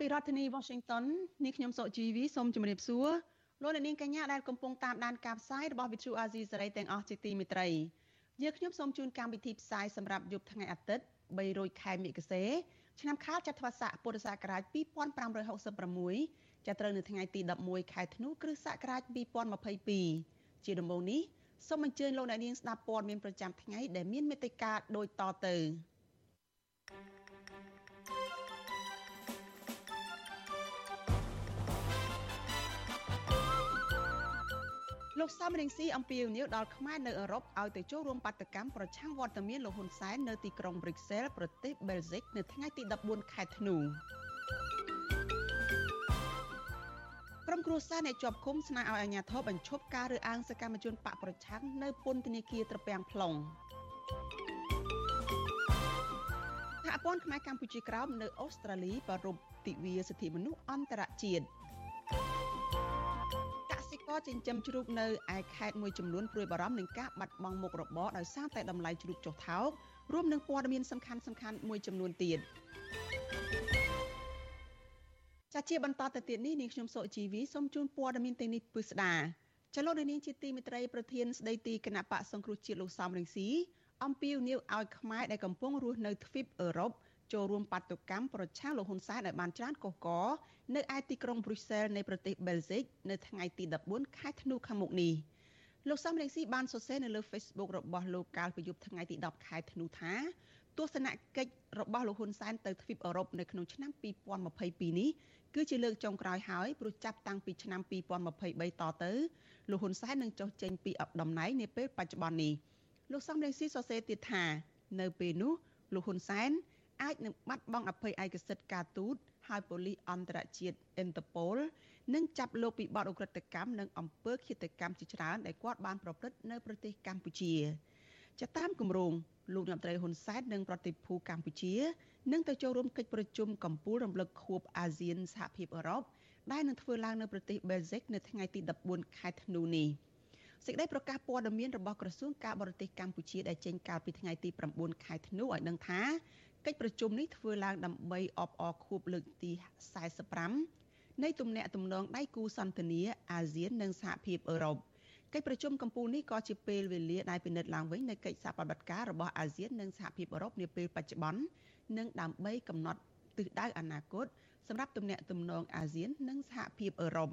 ពីរដ្ឋធានី Washington នេះខ្ញុំសុជីវីសូមជម្រាបសួរលោកអ្នកនាងកញ្ញាដែលកំពុងតាមដានការផ្សាយរបស់ Vuthu Azizi Serai ទាំងអស់ជាទីមេត្រីយើងខ្ញុំសូមជូនកម្មវិធីផ្សាយសម្រាប់យប់ថ្ងៃអាទិត្យ3រោចខែមិគសេឆ្នាំខាលចត្វាស័កពុរសករាជ2566ចាប់ត្រូវនៅថ្ងៃទី11ខែធ្នូគ្រិស្តសករាជ2022ជាដំបូងនេះសូមអញ្ជើញលោកអ្នកនាងស្ដាប់ព័ត៌មានប្រចាំថ្ងៃដែលមានមេត្តាដូចតទៅ លោកសំរងស៊ីអំពាវនាវដល់ខ្មែរនៅអឺរ៉ុបឲ្យទៅចូលរួមបាតកម្មប្រឆាំងវត្តមានលោកហ៊ុនសែននៅទីក្រុងប្រុយសែលប្រទេសបែលហ្សិកនៅថ្ងៃទី14ខែធ្នូក្រុមគ្រួសារអ្នកជាប់ឃុំស្នើឲ្យអាជ្ញាធរបញ្ឈប់ការរើសអើងសកម្មជនបកប្រឆាំងនៅពន្ធនាគារត្រពាំង plong សហព័ន្ធខ្មែរកម្ពុជាក្រោមនៅអូស្ត្រាលីប្រពទិវាសិទ្ធិមនុស្សអន្តរជាតិ ករចិញ្ចឹមជ្រូកនៅឯខេត្តមួយចំនួនព្រួយបារម្ភនឹងការបាត់បង់មុខរបរដោយសារតែតម្លៃជ្រូកចុះថោករួមនឹងព័ត៌មានសំខាន់សំខាន់មួយចំនួនទៀតចាជាបន្តទៅទៀតនេះនាងខ្ញុំសុជីវីសូមជូនព័ត៌មានទាំងនេះពិស្ដាចលនានាងជាទីមិត្តរីប្រធានស្ដីទីគណៈបកសង្គ្រោះជាតិលោកសំរងស៊ីអំពាវនាវឲ្យខ្មែរដែលកំពុងរស់នៅទ្វីបអឺរ៉ុប ចូលរួមបាតុកម្មប្រឆាំងលោកហ៊ុនសែនឲ្យបានច្រើនកុះកនៅឯទីក្រុងប្រុយសែលនៃប្រទេសបែលហ្សិកនៅថ្ងៃទី14ខែធ្នូខាងមុខនេះលោកសំរងស៊ីបានសរសេរនៅលើ Facebook របស់លោកកាលពីយប់ថ្ងៃទី10ខែធ្នូថាទស្សនកិច្ចរបស់លោកហ៊ុនសែនទៅទ្វីបអឺរ៉ុបនៅក្នុងឆ្នាំ2022នេះគឺជាលើកចុងក្រោយហើយព្រោះចាប់តាំងពីឆ្នាំ2023តទៅលោកហ៊ុនសែននឹងចុះចេញពីតំណែងនាពេលបច្ចុប្បន្ននេះលោកសំរងស៊ីសរសេរទៀតថា នៅពេលនោះលោកហ៊ុនសែន អាចនឹងបាត់បង់អភ័យឯកសិទ្ធិការទូតហើយប៉ូលីសអន្តរជាតិអ៊ីនតឺប៉ូលនឹងចាប់លោកពីបទអ ுக ្រិតកម្មនិងអំពើឃាតកម្មជាច្រើនដែលគាត់បានប្រព្រឹត្តនៅប្រទេសកម្ពុជាចាតាមគម្រោងលោកនាយរដ្ឋមន្ត្រីហ៊ុនសែននិងប្រតិភូកម្ពុជានឹងទៅចូលរួមកិច្ចប្រជុំកម្ពុជារំលឹកខួបអាស៊ានសហភាពអឺរ៉ុបដែលនឹងធ្វើឡើងនៅប្រទេសបែលហ្សិកនៅថ្ងៃទី14ខែធ្នូនេះសេចក្តីប្រកាសព័ត៌មានរបស់ក្រសួងការបរទេសកម្ពុជាដែលចេញកាលពីថ្ងៃទី9ខែធ្នូឲ្យដឹងថា កិច្ចប្រជុំនេះធ្វើឡើងដើម្បីអបអរខួបលើកទី45នៃទំនាក់ទំនងដៃគូសន្តិនិកអាស៊ាននិងសហភាពអឺរ៉ុបកិច្ចប្រជុំកម្ពុជានេះក៏ជាពេលវេលាដែលពិនិត្យឡើងវិញនៅកិច្ចសហប្រតិបត្តិការរបស់អាស៊ាននិងសហភាពអឺរ៉ុបនាពេលបច្ចុប្បន្ននិងដើម្បីកំណត់ទិសដៅអនាគតសម្រាប់ទំនាក់ទំនងអាស៊ាននិងសហភាពអឺរ៉ុប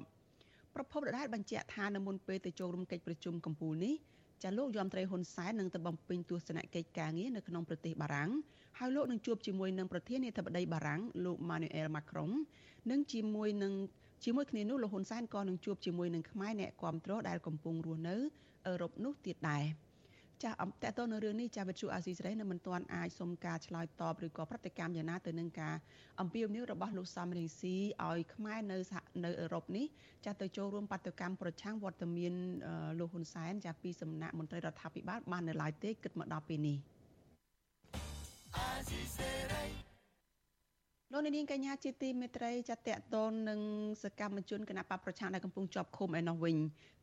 ប្រពន្ធដដែលបញ្ជាក់ថានៅមុនពេលទៅចូលរួមកិច្ចប្រជុំកម្ពុជានេះ ចាលោកយមត្រីហ៊ុនសែននឹងទៅបំពេញទស្សនកិច្ចការងារនៅក្នុងប្រទេសបារាំងហើយលោកនឹងជួបជាមួយនឹងប្រធានាធិបតីបារាំងលោក Manuel Macron និងជាមួយនឹងជាមួយគ្នានោះលោកហ៊ុនសែនក៏នឹងជួបជាមួយនឹងខ្មែរអ្នកគ្រប់គ្រងដែលកំពុងរស់នៅអឺរ៉ុបនោះទៀតដែរ ចាអំតតនៅរឿងនេះចាវិទ្យុអាស៊ីសេរីនៅមិនទាន់អាចសុំការឆ្លើយតបឬក៏ប្រតិកម្មយ៉ាងណាទៅនឹងការអំពាវនាវរបស់លោកសំរងស៊ីឲ្យខ្មែរនៅនៅអឺរ៉ុបនេះចាទៅចូលរួមបាតុកម្មប្រឆាំងវត្តមានលោកហ៊ុនសែនចាពីសំណាក់មន្ត្រីរដ្ឋាភិបាលបាននៅឡើយទេគិតមកដល់ពេលនេះលោកនាងកញ្ញាជាទីមេត្រីចាតតតននឹងសកម្មជនគណៈបកប្រឆាំងដែលកំពុងជាប់ឃុំឯនោះវិញ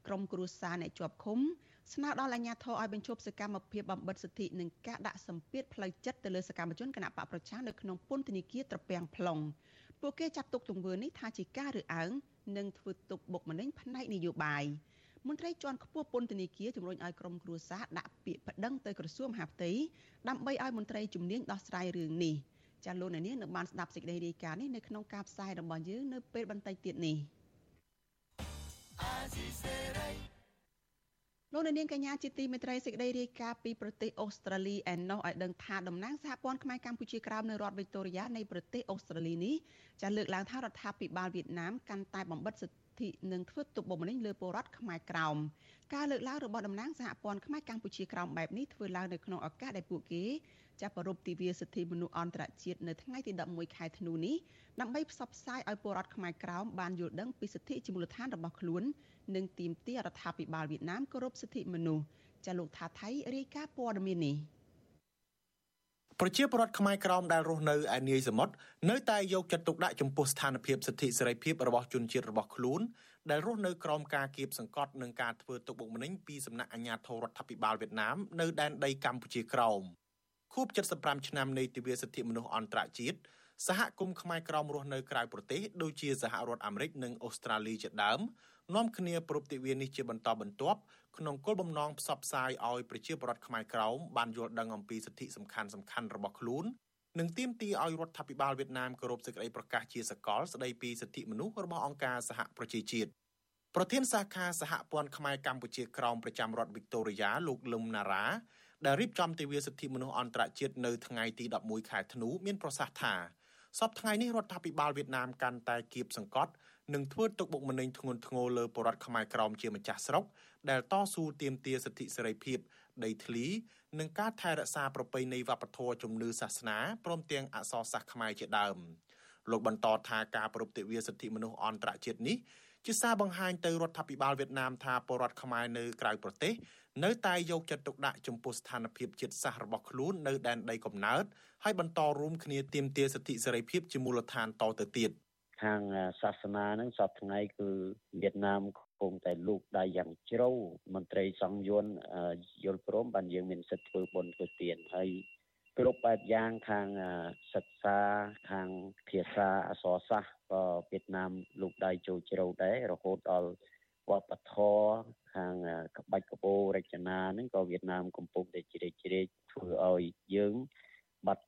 ក្រុមគ្រួសារអ្នកជាប់ឃុំ ស្នើដល់អាជ្ញាធរឲ្យបញ្ឈប់សកម្មភាពបំបិទសិទ្ធិនិងការដាក់សម្ពាធផ្លូវចិត្តទៅលើសកម្មជនគណៈបកប្រឆាំងនៅក្នុងពន្ធនាគារត្រពាំង plong ពួកគេចាត់ទុកទង្វើនេះថាជាការរើសអើងនិងធ្វើទុកបុកម្នេញផ្នែកនយោបាយមន្ត្រីជាន់ខ្ពស់ពន្ធនាគារជំរុញឲ្យក្រុមគ្រួសារដាក់ពាក្យប្តឹងទៅក្រសួងមហាផ្ទៃដើម្បីឲ្យមន្ត្រីជំនាញដោះស្រាយរឿងនេះចាលោកនាងនៅបានស្ដាប់សេចក្តីរាយការណ៍នេះនៅក្នុងការផ្សាយរបស់យើងនៅពេលបន្តិចទៀតនេះ លោកនាងកញ្ញាជាទីមេត្រីសេចក្តីរាយការណ៍ពីប្រទេសអូស្ត្រាលីឯណោះឲ្យដឹងថាតំណាងសហព័ន្ធខ្មែរកម្ពុជាក្រោមនៅរដ្ឋវីតូរីយ៉ានៃប្រទេសអូស្ត្រាលីនេះចាលើកឡើងថារដ្ឋាភិបាលវៀតណាមកាន់តែបំបិទសិទ្ធទ្ធិនិងធ្វើទុកបុកម្នេញលើពលរដ្ឋខ្មែរក្រោមការលើកឡើងរបស់តំណាងសហព័ន្ធខ្មែរកម្ពុជាក្រោមបែបនេះធ្វើឡើងនៅក្នុងឱកាសដែលពួកគេចាប់ប្រពៃទិវាសិទ្ធិមនុស្សអន្តរជាតិនៅថ្ងៃទី11ខែធ្នូនេះដើម្បីផ្សព្វផ្សាយឲ្យពលរដ្ឋខ្មែរក្រោមបានយល់ដឹងពីសិទ្ធិជាមូលដ្ឋានរបស់ខ្លួន និងទាមទាររដ្ឋាភិបាលវៀតណាមគោរពសិទ្ធិមនុស្សចាលោកថាថៃរាយការណ៍ព័ត៌មាននេះប្រជាពលរដ្ឋខ្មែរក្រោមដែលរស់នៅឯនាយសមុទ្រនៅតែយកចិត្តទុកដាក់ចំពោះស្ថានភាពសិទ្ធិសេរីភាពរបស់ជនជាតិរបស់ខ្លួនដែលរស់នៅក្រោមការគៀបសង្កត់និងការធ្វើទុកបុកម្នេញពីសំណាក់អាជ្ញាធររដ្ឋាភិបាលវៀតណាមនៅដែនដីកម្ពុជាក្រោមខួប75ឆ្នាំនៃទិវាសិទ្ធិមនុស្សអន្តរជាតិ សហគមន៍ខ្មែរក្រមរស់នៅក្រៅប្រទេសដូចជាសហរដ្ឋអាមេរិកនិងអូស្ត្រាលីជាដើមនាំគ្នាប្រពៃទិវានេះជាបន្តបន្ទាប់ក្នុងគោលបំណងផ្សព្វផ្សាយឲ្យប្រជាពលរដ្ឋខ្មែរក្រមបានយល់ដឹងអំពីសិទ្ធិសំខាន់សំខាន់របស់ខ្លួននិងទាមទារឲ្យរដ្ឋាភិបាលវៀតណាមគោរពសេចក្តីប្រកាសជាសកលស្តីពីសិទ្ធិមនុស្សរបស់អង្គការសហប្រជាជាតិប្រធានសាខាសហព័ន្ធខ្មែរកម្ពុជាក្រោមប្រចាំរដ្ឋវីកតូរីយ៉ាលោកលឹមណារ៉ាដែលរៀបចំទិវាសិទ្ធិមនុស្សអន្តរជាតិនៅថ្ងៃទី11ខែធ្នូមានប្រសាសន៍ថា សពថ្ងៃនេះរដ្ឋាភិបាលវៀតណាមកាន់តែគៀបសង្កត់និងធ្វើទុកបុកម្នេញធ្ងន់ធ្ងរលើបរដ្ឋខ្មែរក្រោមជាម្ចាស់ស្រុកដែលតស៊ូទាមទារសិទ្ធិសេរីភាពដីធ្លីនិងការថែរក្សាប្រពៃណីវប្បធម៌ជំនឿសាសនាព្រមទាំងអក្សរសាស្ត្រខ្មែរជាដើមលោកបន្តថាការប្រពៃទិវាសិទ្ធិមនុស្សអន្តរជាតិនេះ ជាសារបង្ហាញទៅរដ្ឋាភិបាលវៀតណាមថាពលរដ្ឋខ្មែរនៅក្រៅប្រទេសនៅតែយកចិត្តទុកដាក់ចំពោះស្ថានភាពជាតិសាសន៍របស់ខ្លួននៅដែនដីកំណើតហើយបន្តរួមគ្នាទាមទារសិទ្ធិសេរីភាពជាមូលដ្ឋានតទៅទៀតខាងសាសនាហ្នឹងសពថ្ងៃគឺវៀតណាមកំពុងតែលូកដៃយ៉ាងជ្រៅមន្ត្រីសង្យ័នយល់ព្រមបានយើងមានសិទ្ធិធ្វើបុណ្យធ្វើទានហើយ គ្រប់បែបយ៉ាងខាងសិក្សាខាងភាសាអក្សរសាស្ត្រក៏វៀតណាមលូកដៃចូលជ្រៅដែររហូតដល់វប្បធម៌ខាងក្បាច់កបោរចនាហ្នឹងក៏វៀតណាមកំពុងតែជ្រេកជ្រែកធ្វើឲ្យយើងបាត់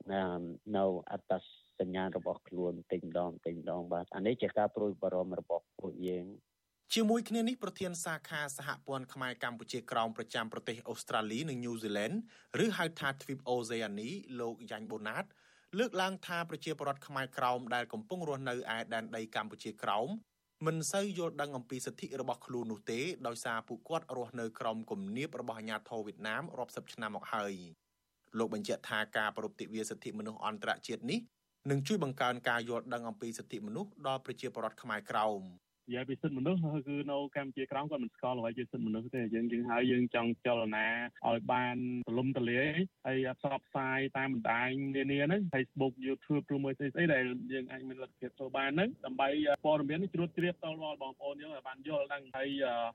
នៅអត្តសញ្ញាណរបស់ខ្លួនតែម្ដងតែម្ដងបាទអានេះជាការព្រួយបារម្ភរបស់ពួកយើង ជាមួយគ្នានេះប្រធានសាខាសហព័ន្ធខ្មែរកម្ពុជាក្រោមប្រចាំប្រទេសអូស្ត្រាលីនិងញូហ្សេឡង់ឬហៅថាទ្វីបអូសេអានីលោកយ៉ាញ់បូណាត លើកឡើងថាប្រជាពលរដ្ឋខ្មែរក្រោមដែលកំពុងរស់នៅឯដែនដីកម្ពុជាក្រោមមិនសូវយល់ដឹងអំពីសិទ្ធិរបស់ខ្លួននោះទេដោយសារពួកគាត់រស់នៅក្រោមគំនាបរបស់អាជ្ញាធរវៀតណាមរាប់សិបឆ្នាំមកហើយលោកបញ្ជាក់ថាការប្រពៃទិវាសិទ្ធិមនុស្សអន្តរជាតិនេះនឹងជួយបង្កើនការយល់ដឹងអំពីសិទ្ធិមនុស្សដល់ប្រជាពលរដ្ឋខ្មែរក្រោម និយាយពីសិទ្ធិមនុស្សគឺនៅកម្ពុជាក្រោមគាត់មិនស្គាល់អ្វីជាសិទ្ធិមនុស្សទេយើងយើងហើយយើងចង់ចលនាឲ្យបានទលំទលាយហើយផ្សព្វផ្សាយតាមបណ្ដាញនានាហ្នឹង Facebook YouTube ឬមួយស្អីស្អីដែលយើងអាចមានលទ្ធភាពធ្វើបានហ្នឹងដើម្បីព័ត៌មាននេះជ្រួតជ្រាបដល់បងប្អូនយើងឲ្យបានយល់ដឹងហើយ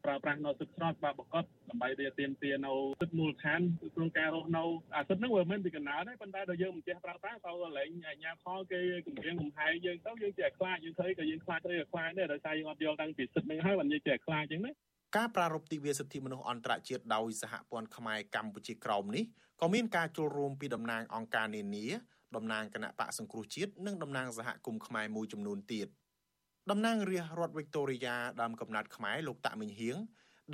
ប្រើប្រាស់នៅសិទ្ធិស្របច្បាប់ប្រកបដើម្បីទាមទារនៅសិទ្ធិមូលដ្ឋានក្នុងការរស់នៅអាសិទ្ធិហ្នឹងវាមិនពីកណ្ដាលទេប៉ុន្តែដល់យើងមិនចេះប្រើប្រាស់ទៅលែងអាជ្ញាផលគេគម្រាមកំហែងយើងទៅយើងចេះខ្លាចយើងឃើញក៏យើងខ្លាចទៅខ្លាចដែរដោយសារយើងអត់យល់ដឹងពីសិទ្ធិនឹងហើយបាននិយាយចេះខ្លាចចឹងណាការប្រារព្ធទិវាសិទ្ធិមនុស្សអន្តរជាតិដោយសហព័ន្ធខ្មែរកម្ពុជាក្រោមនេះក៏មានការចូលរួមពីតំណាងអង្គការនានាតំណាងគណៈបកសង្គ្រោះជាតិនិងតំណាងសហគមន៍ខ្មែរមួយចំនួនទៀតតំណាងរាជរដ្ឋវិកតូរីយ៉ាដើមកំណត់ខ្មែរលោកតាក់មិញហៀង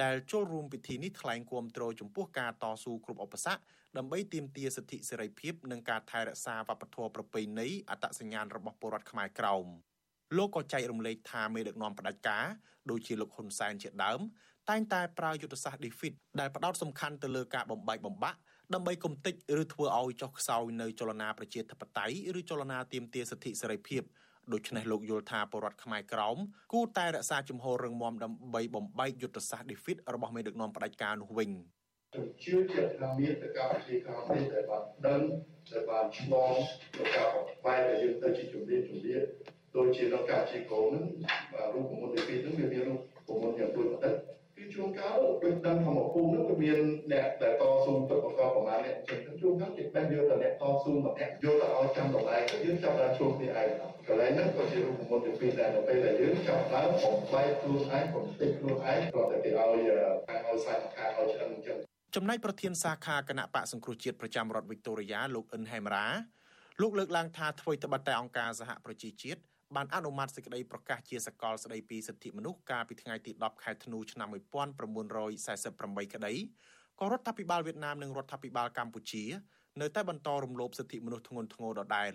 ដែលចូលរួមពិធីនេះថ្លែងគាំទ្រចំពោះការតស៊ូគ្រប់ឧបសគ្គដើម្បីទាមទារសិទ្ធិសេរីភាពនិងការថែរក្សាវប្បធម៌ប្រពៃណីអត្តសញ្ញាណរបស់ពលរដ្ឋខ្មែរក្រោម លោកក៏ចែករំលែកថាមេដឹកនាំផ្ដាច់ការដូចជាលោកហ៊ុនសែនជាដើមតែងតែប្រើយុទ្ធសាស្ត្រ defeat ដែលផ្ដោតសំខាន់ទៅលើការបំបែកបំបាក់ដើម្បីគំតិចឬធ្វើឲ្យចុះខ្សោយនៅចលនាប្រជាធិបតេយ្យឬចលនាទាមទារសិទ្ធិសេរីភាពដូច្នេះលោកយល់ថាបរដ្ឋខ្មែរក្រោមគួរតែរក្សាជំហររឹងមាំដើម្បីបំបែកយុទ្ធសាស្ត្រ defeat របស់មេដឹកនាំផ្ដាច់ការនោះវិញខ្ញុំជឿជាក់ថាមានតកាវិធីក្រោមនេះដែលបានដឹងដែលបានឆ្លងទៅការបំបែកដែលយើងទៅជាជំនាញជំនាញ ដូចជានៅកាជីកូនហ្នឹងរូបមន្តទី2ហ្នឹងវាមានរូបមន្តយ៉ាងដូចបន្តិចគឺជួនកាលដូចដឹងថាមកពូហ្នឹងវាមានអ្នកដែលតស៊ូទឹកបង្កប្រមាណអ្នកចឹងជួនកាលគេបែរយកតែអ្នកតស៊ូម្នាក់យកទៅឲ្យចាំតម្លៃទៅយើងចាប់ដើមជួបគ្នាឯងកន្លែងហ្នឹងក៏ជារូបមន្តទី2ដែរនៅពេលដែលយើងចាប់ដើមបំបែកខ្លួនឯងបំពេញខ្លួនឯងគ្រាន់តែគេឲ្យខាងឲ្យសាច់ខាងឲ្យឆ្អឹងអញ្ចឹងចំណែកប្រធានសាខាគណៈបកសង្គ្រោះជាតិប្រចាំរដ្ឋវីកតូរីយ៉ាលោកអ៊ិនហេមរ៉ាលោកលើកឡើងថាអ្វីត្បិតតែអង្គការសហប្រជាជាតិ បានអនុម័តសេចក្តីប្រកាសជាសកលស្តីពីសិទ្ធិមនុស្សកាលពីថ្ងៃទី10ខែធ្នូឆ្នាំ1948ក្តីក៏រដ្ឋាភិបាលវៀតណាមនិងរដ្ឋាភិបាលកម្ពុជា នៅតែបន្តរំលោភសិទ្ធិមនុស្សធ្ងន់ធ្ងរដដែល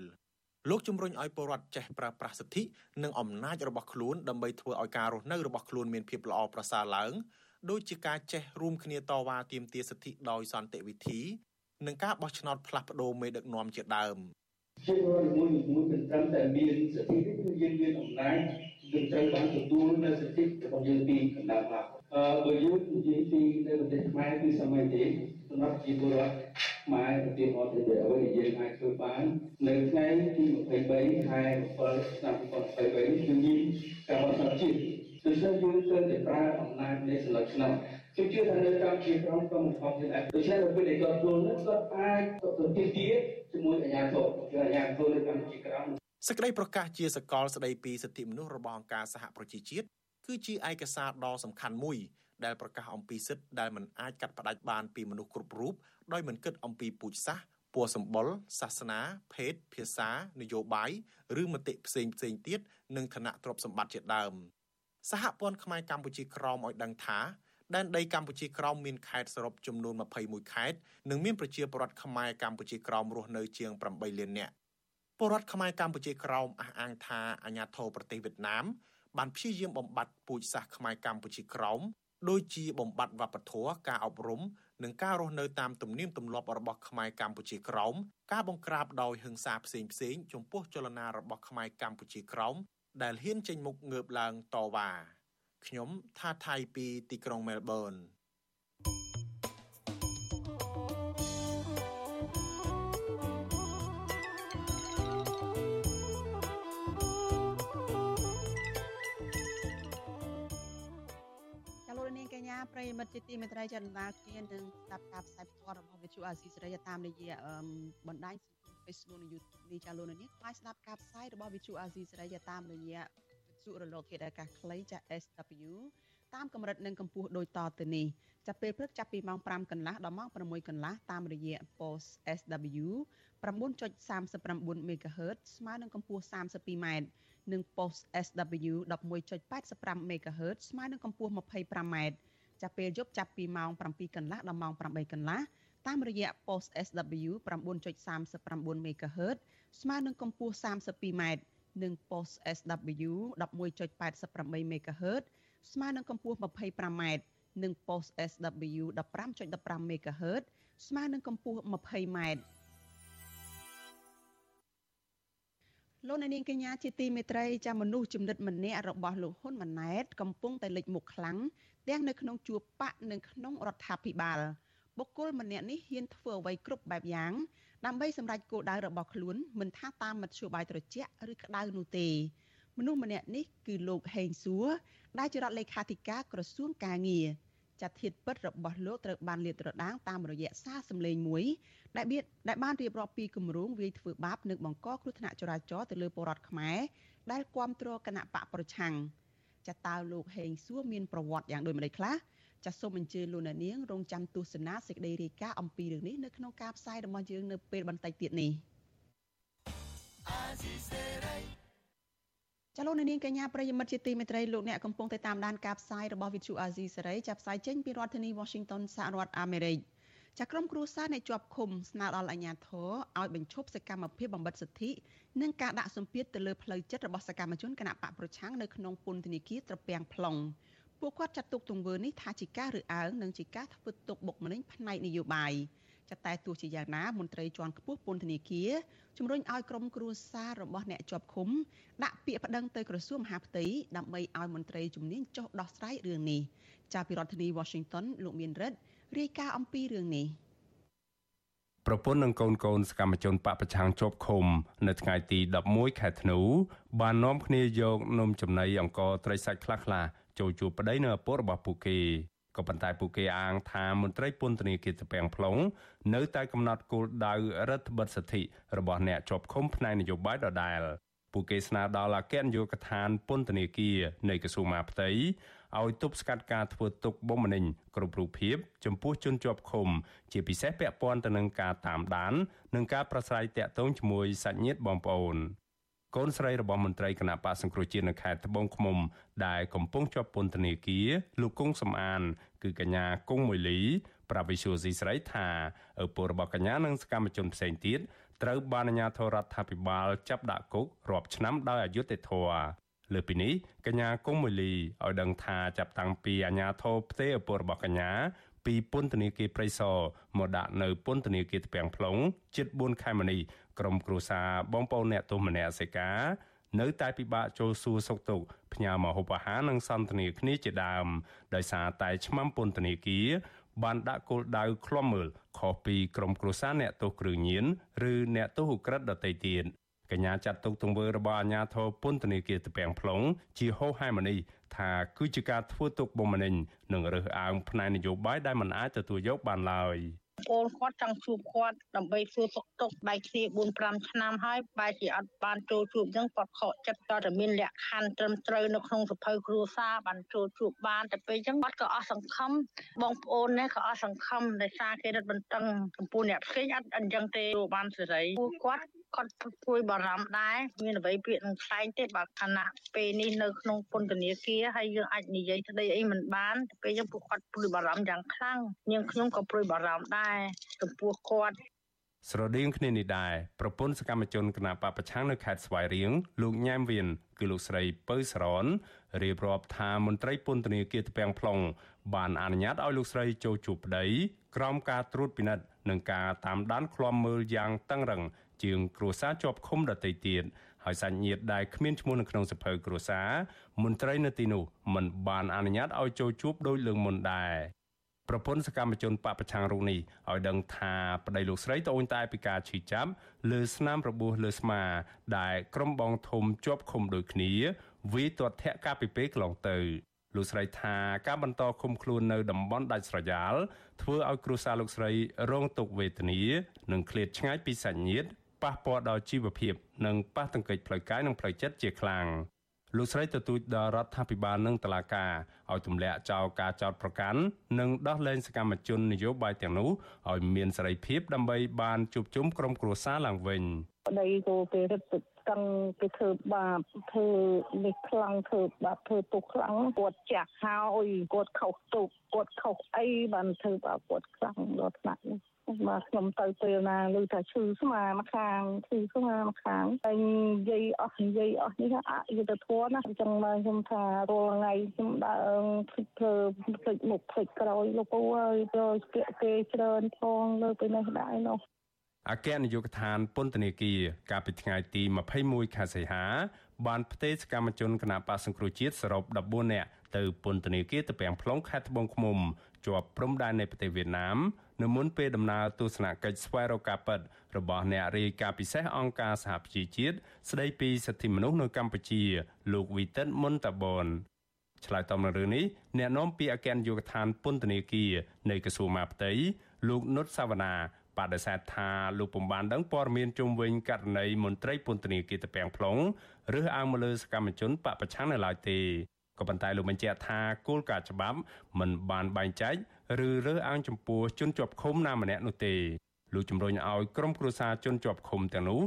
លោកជំរុញឲ្យពលរដ្ឋចេះប្រើប្រាស់សិទ្ធិនិងអំណាចរបស់ខ្លួនដើម្បីធ្វើឲ្យការរស់នៅរបស់ខ្លួនមានភាពល្អប្រសើរឡើងដូចជាការចេះរួមគ្នាតវ៉ាទាមទារសិទ្ធិដោយសន្តិវិធី និងការបោះឆ្នោតផ្លាស់ប្ដូរមេដឹកនាំជាដើម ជារដ្ឋមួយមួយមិនត្រឹមតែមានសិទ្ធិទេគឺយើងមានអំណាចយើងត្រូវបានទទួលនៅសិទ្ធិរបស់យើងពីកណ្ដាលមកអឺបើយើងនិយាយពីនៅប្រទេសខ្មែរគឺសម័យទេសម្រាប់ជាពលរដ្ឋខ្មែរប្រទេសអត់ទេអ្វីដែលយើងអាចធ្វើបាននៅថ្ងៃទី23ខែ7ឆ្នាំ2023គឺមានការបោះឆ្នោតជាតិដូច្នេះយើងត្រូវតែប្រើអំណាចនៃសិលឹកឆ្នាំ ខ្ញុំជឿថានៅកម្ពុជាក្រមក៏មិនខុសគ្នាដែរដូច្នេះនៅពេលដែលគាត់ចូលនោះគាត់អាចទៅទីទាជាមួយអាជ្ញាធរគឺអាជ្ញាធរនៅកម្ពុជាក្រមសេចក្តីប្រកាសជាសកលស្តីពីសិទ្ធិមនុស្សរបស់អង្គការសហប្រជាជាតិគឺជាឯកសារដ៏សំខាន់មួយដែលប្រកាសអំពីសិទ្ធិដែលមិនអាចកាត់ផ្តាច់បានពីមនុស្សគ្រប់រូបដោយមិនគិតអំពីពូជសាសន៍ពណ៌សម្បុរសាសនា ភេទភាសា នយោបាយឬមតិផ្សេងផ្សេងទៀតនិងឋានៈទ្រព្យសម្បត្តិជាដើមសហព័ន្ធខ្មែរកម្ពុជាក្រមឲ្យដឹងថា ដែនដីកម្ពុជាក្រោមមានខេត្តសរុបចំនួន21ខេត្តនិងមានប្រជាពលរដ្ឋខ្មែរកម្ពុជាក្រោមរស់នៅជាង8លាននាក់ពលរដ្ឋខ្មែរកម្ពុជាក្រោមអះអាងថាអាញាធរប្រទេសវៀតណាមបានព្យាយាមបំបត្តិពូជសាសន៍ខ្មែរកម្ពុជាក្រោមដូចជាបំបត្តិវប្បធម៌ការអប់រំនិងការរស់នៅតាមទំនៀមទម្លាប់របស់ខ្មែរកម្ពុជាក្រោមការបង្ក្រាបដោយហិង្សាផ្សេងផ្សេងចំពោះចលនារបស់ខ្មែរកម្ពុជាក្រោមដែលហ៊ានចេញមុខងើបឡើងតវ៉ា ខ្ញុំថាថៃពីទីក្រុងមែលប៊នប្រិយមិត្តជាទីមេត្រីចន្ទនាគ្នានឹងស្ដាប់ការផ្សាយផ្ទាល់របស់វិទ្យុអាស៊ីសេរីតាមរយៈបណ្ដាញសង្គម Facebook និង YouTube នេះចាលោកនាងខ្លាចស្ដាប់ការផ្សាយរបស់វិទ្យុអាស៊ីសេរីតាមរយៈ វិទ្យុរលកធាតុអាកាសខ្លីចា SW តាមកម្រិតនិងកម្ពស់ដូចតទៅនេះចាប់ពេលព្រឹកចាប់ពីម៉ោង5កន្លះដល់ម៉ោង6កន្លះតាមរយៈ post SW 9.39 MHz ស្មើនឹងកម្ពស់ 32m និង post SW 11.85 MHz ស្មើនឹងកម្ពស់ 25m ចាប់ពេលយប់ចាប់ពីម៉ោង7កន្លះដល់ម៉ោង8កន្លះតាមរយៈ post SW 9.39 MHz ស្មើនឹងកម្ពស់ 32m និង post SW 11.88 MHz ស្មើនឹងកម្ពស់ 25m និង post SW 15.15 MHz ស្មើនឹងកម្ពស់ 20m លោកនាងកញ្ញាជាទីមេត្រីចាមនុស្សចំណិតម្នាក់របស់លោកហ៊ុនម៉ាណែត កំពុងតែលេចមុខខ្លាំងទាំងនៅក្នុងជួរបកនិងក្នុងរដ្ឋាភិបាលបុគ្គលម្នាក់នេះហ៊ានធ្វើអ្វីគ្រប់បែបយ៉ាង ដើម្បីសម្រេចគោលដៅរបស់ខ្លួនមិនថាតាមមធ្យោបាយត្រជាក់ឬក្តៅនោះទេ មនុស្សម្នាក់នេះគឺលោកហេងសួរដែលជារដ្ឋលេខាធិការក្រសួងកាងារចាត់ធាតពិតរបស់លោកត្រូវបានលាតត្រដាងតាមរយៈសារសម្លេងមួយដែលបៀតដែលបានរៀបរាប់ពីគម្រោងវាយធ្វើបាបនិងបង្កគ្រោះថ្នាក់ចរាចរណ៍ទៅលើពលរដ្ឋខ្មែរដែលគ្រប់គ្រងគណៈបកប្រឆាំងចាតើលោកហេងសួរមានប្រវត្តិយ៉ាងដូចម្តេចខ្លះ ចាសសូមអញ្ជើញលោកអ្នកនាងរងចាំទស្សនាសេចក្តីរាយការណ៍អំពីរឿងនេះនៅក្នុងការផ្សាយរបស់យើងនៅពេលបន្តិចទៀតនេះចលនានាងកញ្ញាប្រិយមិត្តជាទីមេត្រីលោកអ្នកកំពុងតែតាមដានការផ្សាយរបស់វិទ្យុអាស៊ីសេរីចាប់ផ្សាយចេញពីរដ្ឋធានី Washington សហរដ្ឋអាមេរិកចាក្រុមគ្រួសារនៃជាប់ឃុំស្នើដល់អាជ្ញាធរឲ្យបញ្ឈប់សកម្មភាពបំបិទសិទ្ធិនិងការដាក់សម្ពាធទៅលើផ្លូវចិត្តរបស់សកម្មជនគណបកប្រឆាំងនៅក្នុងពន្ធនាគារត្រពាំង plong ពួកគាត់ចាត់ទុកទង្វើនេះថាជាការរើសអើងនិងជាការធ្វើទុកបុកម្នេញផ្នែកនយោបាយចាតែទោះជាយ៉ាងណាមន្ត្រីជាន់ខ្ពស់ពន្ធនាគារជំរុញឲ្យក្រុមគ្រួសាររបស់អ្នកជាប់ឃុំដាក់ពាក្យប្តឹងទៅក្រសួងមហាផ្ទៃដើម្បីឲ្យមន្ត្រីជំនាញចុះដោះស្រាយរឿងនេះចាប់ពីរដ្ឋធានី Washington លោកមានរិទ្ធរាយការណ៍អំពីរឿងនេះប្រពន្ធនិងកូនកូនសកម្មជនបពប្រឆាំងជាប់ឃុំ នៅថ្ងៃទី11ខែធ្នូបាននាំគ្នាយកនំចំណីអង្ករត្រីសាច់ខ្លះៗ ចូលជួបប្តីនៅឪពុករបស់ពួកគេក៏ប៉ុន្តែពួកគេអាងថាមន្ត្រីពន្ធនាគារត្រពាំង plong នៅតែកំណត់គោលដៅរដ្ឋបិទសិទ្ធិរបស់អ្នកជាប់ឃុំផ្នែកនយោបាយដដែល ពួកគេស្នើដល់អគ្គនាយកដ្ឋានពន្ធនាគារនៃក្រសួងមហាផ្ទៃឲ្យទប់ស្កាត់ការធ្វើទុកបុកម្នេញគ្រប់រូបភាពចំពោះជនជាប់ឃុំ ជាពិសេសពាក់ព័ន្ធទៅនឹងការតាមដាន និងការប្រស្រ័យតាក់ទងជាមួយសាច់ញាតិបងប្អូន កូនស្រីរបស់មន្ត្រីគណៈបកសង្គ្រោះជាតិនៅខេត្តត្បូងឃ្មុំ ដែលកំពុងជាប់ពន្ធនាគារលោកគង់សំអាន គឺកញ្ញាគង់មួយលី ប្រាប់វិសុយស៊ីស្រីថាឪពុករបស់កញ្ញានិងសកម្មជនផ្សេងទៀតត្រូវបានអាជ្ញាធររដ្ឋាភិបាលចាប់ដាក់គុករាប់ឆ្នាំដោយអយុត្តិធម៌លើពីនេះកញ្ញាកុងមូលីឲ្យដឹងថាចាប់តាំងពីអាញាធរផ្ទេឪពុករបស់កញ្ញា ពីពន្ធនាគារព្រៃសរមកដាក់នៅពន្ធនាគារទ្ពាំង plong ជិត4ខែមកនេះក្រុមគ្រួសារបងប្អូនអ្នកទោសម្នាក់សេកានៅតែពិបាកចូលសួរសុខទុក្ខផ្ញើមកហូបអាហារនិងសន្ទនាគ្នាជាដើមដោយសារតែឆ្មាំពន្ធនាគារបានដាក់គោលដៅឃ្លាំមើលខុសពីក្រុមគ្រួសារអ្នកទោសគ្រឿងញៀនឬអ្នកទោសឧក្រិដ្ឋដទៃទៀត កញ្ញាចាត់ទុកទង្វើរបស់អាជ្ញាធរពន្ធនាគារទ្ពាំង plong ជាហោហែមនីថាគឺជាការធ្វើទុកបុកម្នេញនិងរើសអើងផ្នែកនយោបាយដែលមិនអាចទទួលយកបានឡើយបងគាត់ចង់ជួបគាត់ដើម្បីសួរសុខទុក្ខបែកគ្នា4 5ឆ្នាំហើយបែរជាអត់បានចូលជួបអញ្ចឹងគាត់ខកចិត្តតើតែមានលក្ខខណ្ឌត្រឹមត្រូវនៅក្នុងសភៅគ្រួសារបានចូលជួបបានតែពេលអញ្ចឹងគាត់ក៏អស់សង្ឃឹមបងប្អូននេះក៏អស់សង្ឃឹមដោយសារគេរត់បន្តឹងចំពោះអ្នកផ្សេងអត់អញ្ចឹងទេបានសេរីពួកគាត់ គាត់ព្រួយបារម្ភដែរមានអ្វីពាក្យនឹងផ្សែងទេបើខណៈពេលនេះនៅក្នុងពន្ធនាគារហើយយើងអាចនិយាយស្ដីអីមិនបានពេលយើងពួកគាត់ព្រួយបារម្ភយ៉ាងខ្លាំងនាងខ្ញុំក៏ព្រួយបារម្ភដែរចំពោះគាត់ស្រដៀងគ្នានេះដែរប្រពន្ធសកម្មជនគណបកប្រឆាំងនៅខេត្តស្វាយរៀងលោកញ៉ែមវៀនគឺលោកស្រីពៅសរនរៀបរាប់ថាមន្ត្រីពន្ធនាគារទ្ពាំង plong បានអនុញ្ញាតឲ្យលោកស្រីចូលជួបប្តីក្រោមការត្រួតពិនិត្យនិងការតាមដានឃ្លាំមើលយ៉ាងតឹងរឹង ជាងគ្រួសារជាប់ឃុំដទៃទៀតហើយសាច់ញាតិដែលគ្មានឈ្មោះនៅក្នុងសភៅគ្រួសារមន្ត្រីនៅទីនោះមិនបានអនុញ្ញាតឲ្យចូលជួបដោយលើកមុនដែរប្រពន្ធសកម្មជនបពប្រឆាំងរូបនេះឲ្យដឹងថាប្តីលោកស្រីត្អូញត្អែពីការឈឺចាប់លើស្នាមរបួសលើស្មា ដែលក្រុមបងធំជាប់ឃុំដូចគ្នាវាទាត់ធាក់កាលពីពេលកន្លងទៅលោកស្រីថាការបន្តឃុំខ្លួននៅតំបន់ដាច់ស្រយាលធ្វើឲ្យគ្រួសារលោកស្រីរងទុក្ខវេទនានិងឃ្លាតឆ្ងាយពីសាច់ញាតិ ប៉ះពាល់ដល់ជីវភាព និងប៉ះទង្គិចផ្លូវកាយនិងផ្លូវចិត្តជាខ្លាំងលោកស្រីទទូចដល់រដ្ឋាភិបាលនិងតុលាការឲ្យទម្លាក់ចោលការចោទប្រកាន់និងដោះលែងសកម្មជននយោបាយទាំងនោះឲ្យមានសេរីភាពដើម្បីបានជួបជុំក្រុមគ្រួសារឡើងវិញប្តីគោគេរត់ទឹកកឹងគេធ្វើបាបធ្វើនេះខ្លាំងធ្វើបាបធ្វើទុកខ្លាំងគាត់ចាស់ហើយគាត់ខុសទុកគាត់ខុសអីបានធ្វើបាបគាត់ខ្លាំងដល់ថ្នាក់នេះ បាទខ្ញុំទៅពេលណាឮថាឈឺស្មាមកខាងឈឺស្មាមកខាងហើយនិយាយអស់និយាយអស់នេះអយុធធម៌ណាអញ្ចឹងមកខ្ញុំថារាល់ថ្ងៃខ្ញុំដើរភ្លេចធ្វើភ្លេចមុខភ្លេចក្រោយលោកពូអើយចូលស្ពាក់គេច្រើនផងលើពីនេះដែរនោះអគ្គនាយកដ្ឋានពន្ធនាគារកាលពីថ្ងៃទី21ខែសីហា បានផ្ទេរសកម្មជនគណបកសង្គ្រោះជាតិសរុប14នាក់ទៅពន្ធនាគារទៅពាំង plong ខេត្តត្បូងឃ្មុំ ជាប់ព្រំដែននៃប្រទេសវៀតណាមនៅមុនពេលដំណើរទស្សនកិច្ចស្វែងរកការពិតរបស់អ្នករាយការណ៍ពិសេសអង្គការសហប្រជាជាតិស្ដីពីសិទ្ធិមនុស្សនៅកម្ពុជា លោកវីតិនមុនតាបនឆ្លើយតបនឹងរឿងនេះអ្នកនាំពាក្យអគ្គនាយកដ្ឋានពន្ធនាគារនៃក្រសួងមហាផ្ទៃលោកនុតសាវណ្ណាបដិសេធថាលោកពុំបានដឹងព័ត៌មានជុំវិញករណីមន្ត្រីពន្ធនាគារតាពាំង plong ឬអើងមកលើសកម្មជនបពប្រឆាំងនៅឡើយទេ ក៏ប៉ុន្តែលោកបញ្ជាក់ថាគោលការណ៍ច្បាប់មិនបានបែងចែកឬរើសអើងចំពោះជនជាប់ឃុំណាម្នាក់នោះទេលោកជំរុញឲ្យក្រុមគ្រួសារជនជាប់ឃុំទាំងនោះ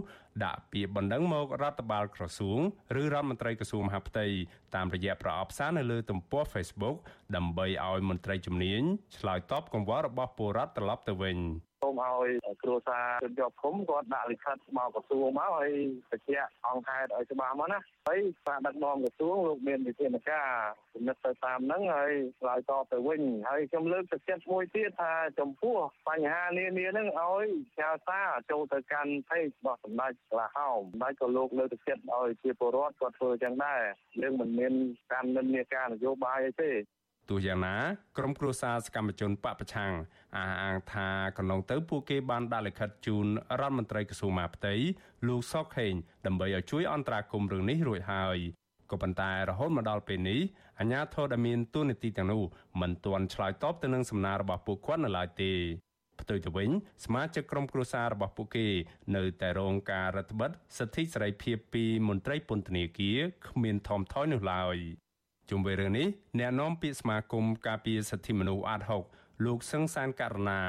ដាក់ពាក្យបណ្ដឹងមករដ្ឋបាលក្រសួងឬរដ្ឋមន្ត្រីក្រសួងមហាផ្ទៃតាមរយៈប្រអប់សារនៅលើទំព័រ Facebook ដើម្បីឲ្យមន្ត្រីជំនាញឆ្លើយតបកង្វល់របស់ពលរដ្ឋត្រឡប់ទៅវិញសូ មឲ្យគ្រួសារជនជាប់ឃុំគាត់ដាក់លិខិតមកក្រសួងមកហើយបញ្ជាក់អង្គហេតុឲ្យច្បាស់មកណាហើយការដឹកនាំក្រសួងលោកមានវិធានការពិនិត្យទៅតាមហ្នឹងហើយឆ្លើយតបទៅវិញហើយខ្ញុំលើកទឹកចិត្តមួយទៀតថាចំពោះបញ្ហានានាហ្នឹងឲ្យចៅសារចូលទៅកាន់ page របស់សម្ដេចក្លាហោមសម្ដេចក៏លោកលើកទឹកចិត្តឲ្យជាពលរដ្ឋគាត់ធ្វើចឹងដែរយើងមិនមានការនិន្នាការនយោបាយអីទេ ទោះយ៉ាងណាក្រុមគ្រួសារសកម្មជនបពប្រឆាំងអះអាងថាកន្លងទៅពួកគេបានដាក់លិខិតជូនរដ្ឋមន្ត្រីក្រសួងមហាផ្ទៃលោកសុកខេងដើម្បីឲ្យជួយអន្តរាគមន៍រឿងនេះរួចហើយក៏ប៉ុន្តែរហូតមកដល់ពេលនេះអាជ្ញាធរដែលមានទួនាទីទាំងនោះមិនទាន់ឆ្លើយតបទៅនឹងសំណើរបស់ពួកគាត់នៅឡើយទេផ្ទុយទៅវិញសមាជិកក្រុមគ្រួសាររបស់ពួកគេ នៅតែរងការរដ្ឋបិទសិទ្ធិសេរីភាពពីមន្ត្រីពន្ធនាគារគ្មានថមថយនោះឡើយ ជុំវិញរឿងនេះអ្នកនាំពាក្យសមាគមការពារសិទ្ធិមនុស្សអាត60លោកសឹងសានករណា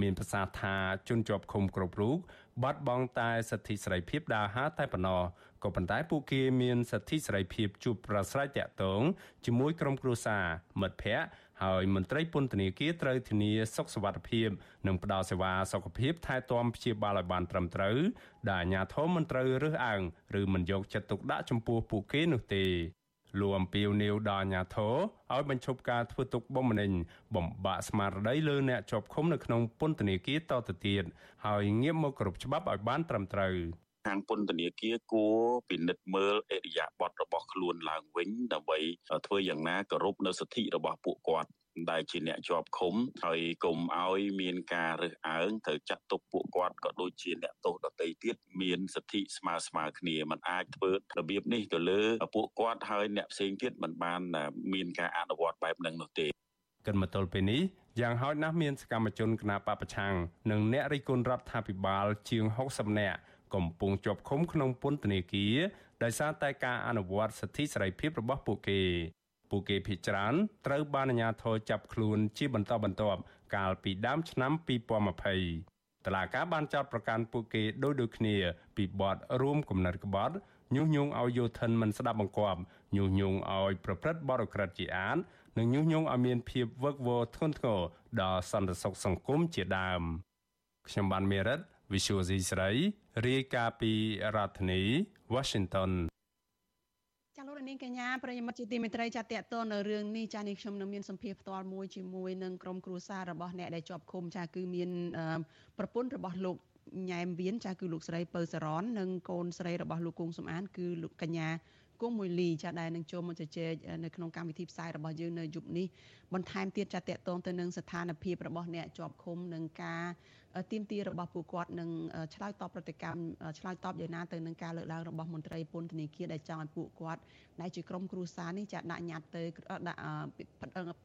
មានប្រសាសន៍ថាជនជាប់ឃុំគ្រប់រូបបាត់បង់តែសិទ្ធិសេរីភាពដើរហើរតែប៉ុណ្ណោះក៏ប៉ុន្តែពួកគេមានសិទ្ធិសេរីភាពជួបប្រស្រ័យតាក់ទងជាមួយក្រុមគ្រួសារមិត្តភ័ក្តិហើយមន្ត្រីពន្ធនាគារត្រូវធានាសុខសុវត្ថិភាពនិងផ្ដល់សេវាសុខភាពថែទាំព្យាបាលឲ្យបានត្រឹមត្រូវដែលអាជ្ញាធរមិនត្រូវរើសអើងឬមិនយកចិត្តទុកដាក់ចំពោះពួកគេនោះទេ លោកអំពីវនីវដល់អាញាធរឲ្យបញ្ឈប់ការធ្វើទុកបុកម្នេញបំបាក់ស្មារតីលើអ្នកជាប់ឃុំនៅក្នុងពន្ធនាគារតទៅទៀតហើយងាកមកគ្រប់ច្បាប់ឲ្យបានត្រឹមត្រូវខាងពន្ធនាគារគួរពិនិត្យមើលអរិយាប័ត្ររបស់ខ្លួនឡើងវិញដើម្បីធ្វើយ៉ាងណាគោរពនៅសិទ្ធិរបស់ពួកគាត់ ដែលជាអ្នកជាប់ឃុំហើយកុំឲ្យមានការរើសអើងត្រូវចាត់ទុកពួកគាត់ក៏ដូចជាអ្នកទោសដទៃទៀតមានសិទ្ធិស្មើស្មើគ្នាมันអាចធ្វើរបៀបនេះទៅលើពួកគាត់ហើយអ្នកផ្សេងទៀតมันបានមានការអនុវត្តបែបហ្នឹងនោះទេកិនមកទល់ពេលនេះយ៉ាងហោចណាស់មានសកម្មជនគណបកប្រឆាំងនិងអ្នករិះគន់រដ្ឋាភិបាលជាង60នាក់កំពុងជាប់ឃុំក្នុងពន្ធនាគារដោយសារតែការអនុវត្តសិទ្ធិសេរីភាពរបស់ពួកគេ ពួកគេភ័យច្រើនត្រូវបានអាជ្ញាធរចាប់ខ្លួនជាបន្តបន្ទាប់កាលពីដើមឆ្នាំ2020តឡាការបានចោទប្រកាន់ពួកគេដោយដូចគ្នា ពីបទរួមគំនិតក្បត់ញុះញង់ឲ្យយោធិនមិនស្ដាប់បង្គាប់ញុះញង់ឲ្យប្រព្រឹត្តបទអក្រិតជាអាតនិងញុះញង់ឲ្យមានភាពវឹកវរធ្ងន់ធ្ងរដល់សន្តិសុខសង្គមជាដើមខ្ញុំបានមេរិត Visual C ស្រីរាយការណ៍ពីរដ្ឋធានី Washington ចាលោក នាងកញ្ញាប្រិយមិត្តជាទីមេត្រីចាតតទៅនៅរឿងនេះចានេះខ្ញុំនឹងមានសម្ភារផ្ទាល់មួយជាមួយនឹងក្រុមគ្រួសាររបស់អ្នកដែលជាប់ឃុំចាគឺមានប្រពន្ធរបស់លោកញ៉ែមវៀនចាគឺលោកស្រីពៅសរននិងកូនស្រីរបស់លោកគង់សំអាន គឺលោកកញ្ញាគង់មួយលីចាដែលនឹងចូលមកជជែកនៅក្នុងកម្មវិធីផ្សាយរបស់យើងនៅយប់នេះបន្ថែមទៀតចាតតទៅនឹងស្ថានភាពរបស់អ្នកជាប់ឃុំនិងការ ទៀមទីរបស់ពួកគាត់នឹងឆ្លើយតបប្រតិកម្មឆ្លើយតបយ៉ាងណាទៅនឹងការលើកឡើងរបស់មន្ត្រីពន្ធនាគារដែលចង់ឲ្យពួកគាត់ដែលជាក្រុមគ្រួសារនេះចាដាក់ញត្តិទៅដាក់ពាក្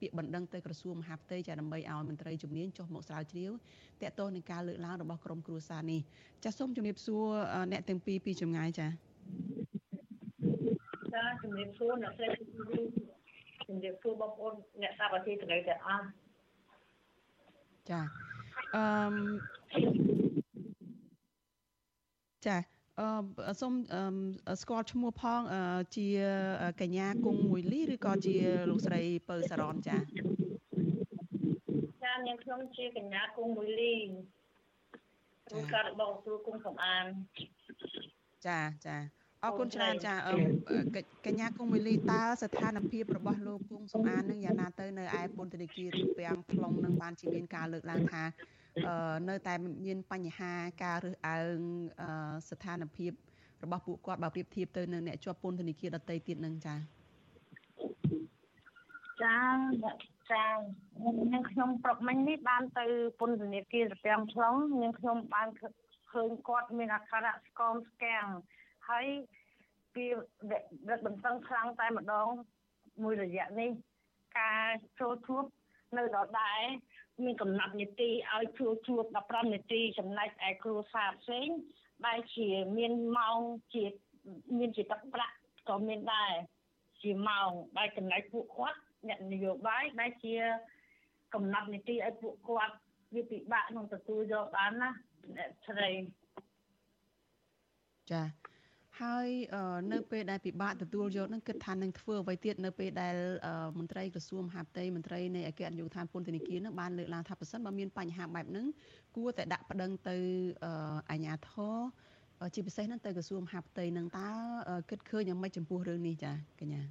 យបណ្ដឹងទៅក្រសួងមហាផ្ទៃចាដើម្បីឲ្យមន្ត្រីជំនាញចុះមកស្រាវជ្រាវតកតទៅនឹងការលើកឡើងរបស់ក្រុមគ្រួសារនេះចាសូមជំរាបសួរអ្នកទាំងពីរពីចម្ងាយចាចាជំរាបសួរអ្នកស្រីជំរាបសួរបងប្អូនអ្នកសាប់អាស៊ីសេរីទាំងអស់ចា អឺចាអឺសូមស្គាល់ឈ្មោះផងជាកញ្ញាគង់មួយលីឬក៏ជាលោកស្រីពៅសារ៉នចាចានាងខ្ញុំជាកញ្ញាគង់មួយលីគ្រូការរបស់គ្រូគង់សំអានចាចាអរគុណច្រើនចាកញ្ញាគង់មីលីតើស្ថានភាពរបស់លោកគង់សំអាននឹងយ៉ាងណាទៅនៅឯពន្ធនាគាររាំងខ្លងនឹងបានជាមានការលើកឡើងថា នៅតែមានបញ្ហាការរើសអើងស្ថានភាពរបស់ពួកគាត់បើប្រៀបធៀបទៅនឹងអ្នកជាប់ពន្ធនាគារដទៃទៀតនឹងចាចាចានឹងខ្ញុំប្រុកមិញនេះបានទៅពន្ធនាគាររាំងខ្លងនឹងខ្ញុំបានឃើញគាត់មានអាការៈស្គមស្គាំងហើយពីរឹតបន្តឹងខ្លាំងតែម្ដងមួយរយៈនេះការចូលជួបនៅដដែល មានកំណត់នីតិឲ្យចូលជួប15នាទីចំណែកឯគ្រួសារផ្សេងបែរជាមានម៉ោងជាមានជាទឹកប្រាក់ក៏មានដែរជាម៉ោងបែរចំណែកពួកគាត់អ្នកនយោបាយបែរជាកំណត់នីតិឲ្យពួកគាត់វាពិបាកក្នុងទទួលយកបានណាអ្នកស្រីចា ហើយនៅពេលដែលពិបាកទទួលយកនឹងគិតថានឹងធ្វើអ្វីទៀតនៅពេលដែលមន្ត្រីក្រសួងមហាផ្ទៃមន្ត្រីនៃអគ្គនាយកដ្ឋានពន្ធនាគារនឹងបានលើកឡើងថាប្រសិនបើមានបញ្ហាបែបហ្នឹងគួរតែដាក់ប្តឹងទៅអាជ្ញាធរជាពិសេសហ្នឹងទៅក្រសួងមហាផ្ទៃនឹងតើគិតឃើញយ៉ាងម៉េចចំពោះរឿងនេះចាកញ្ញា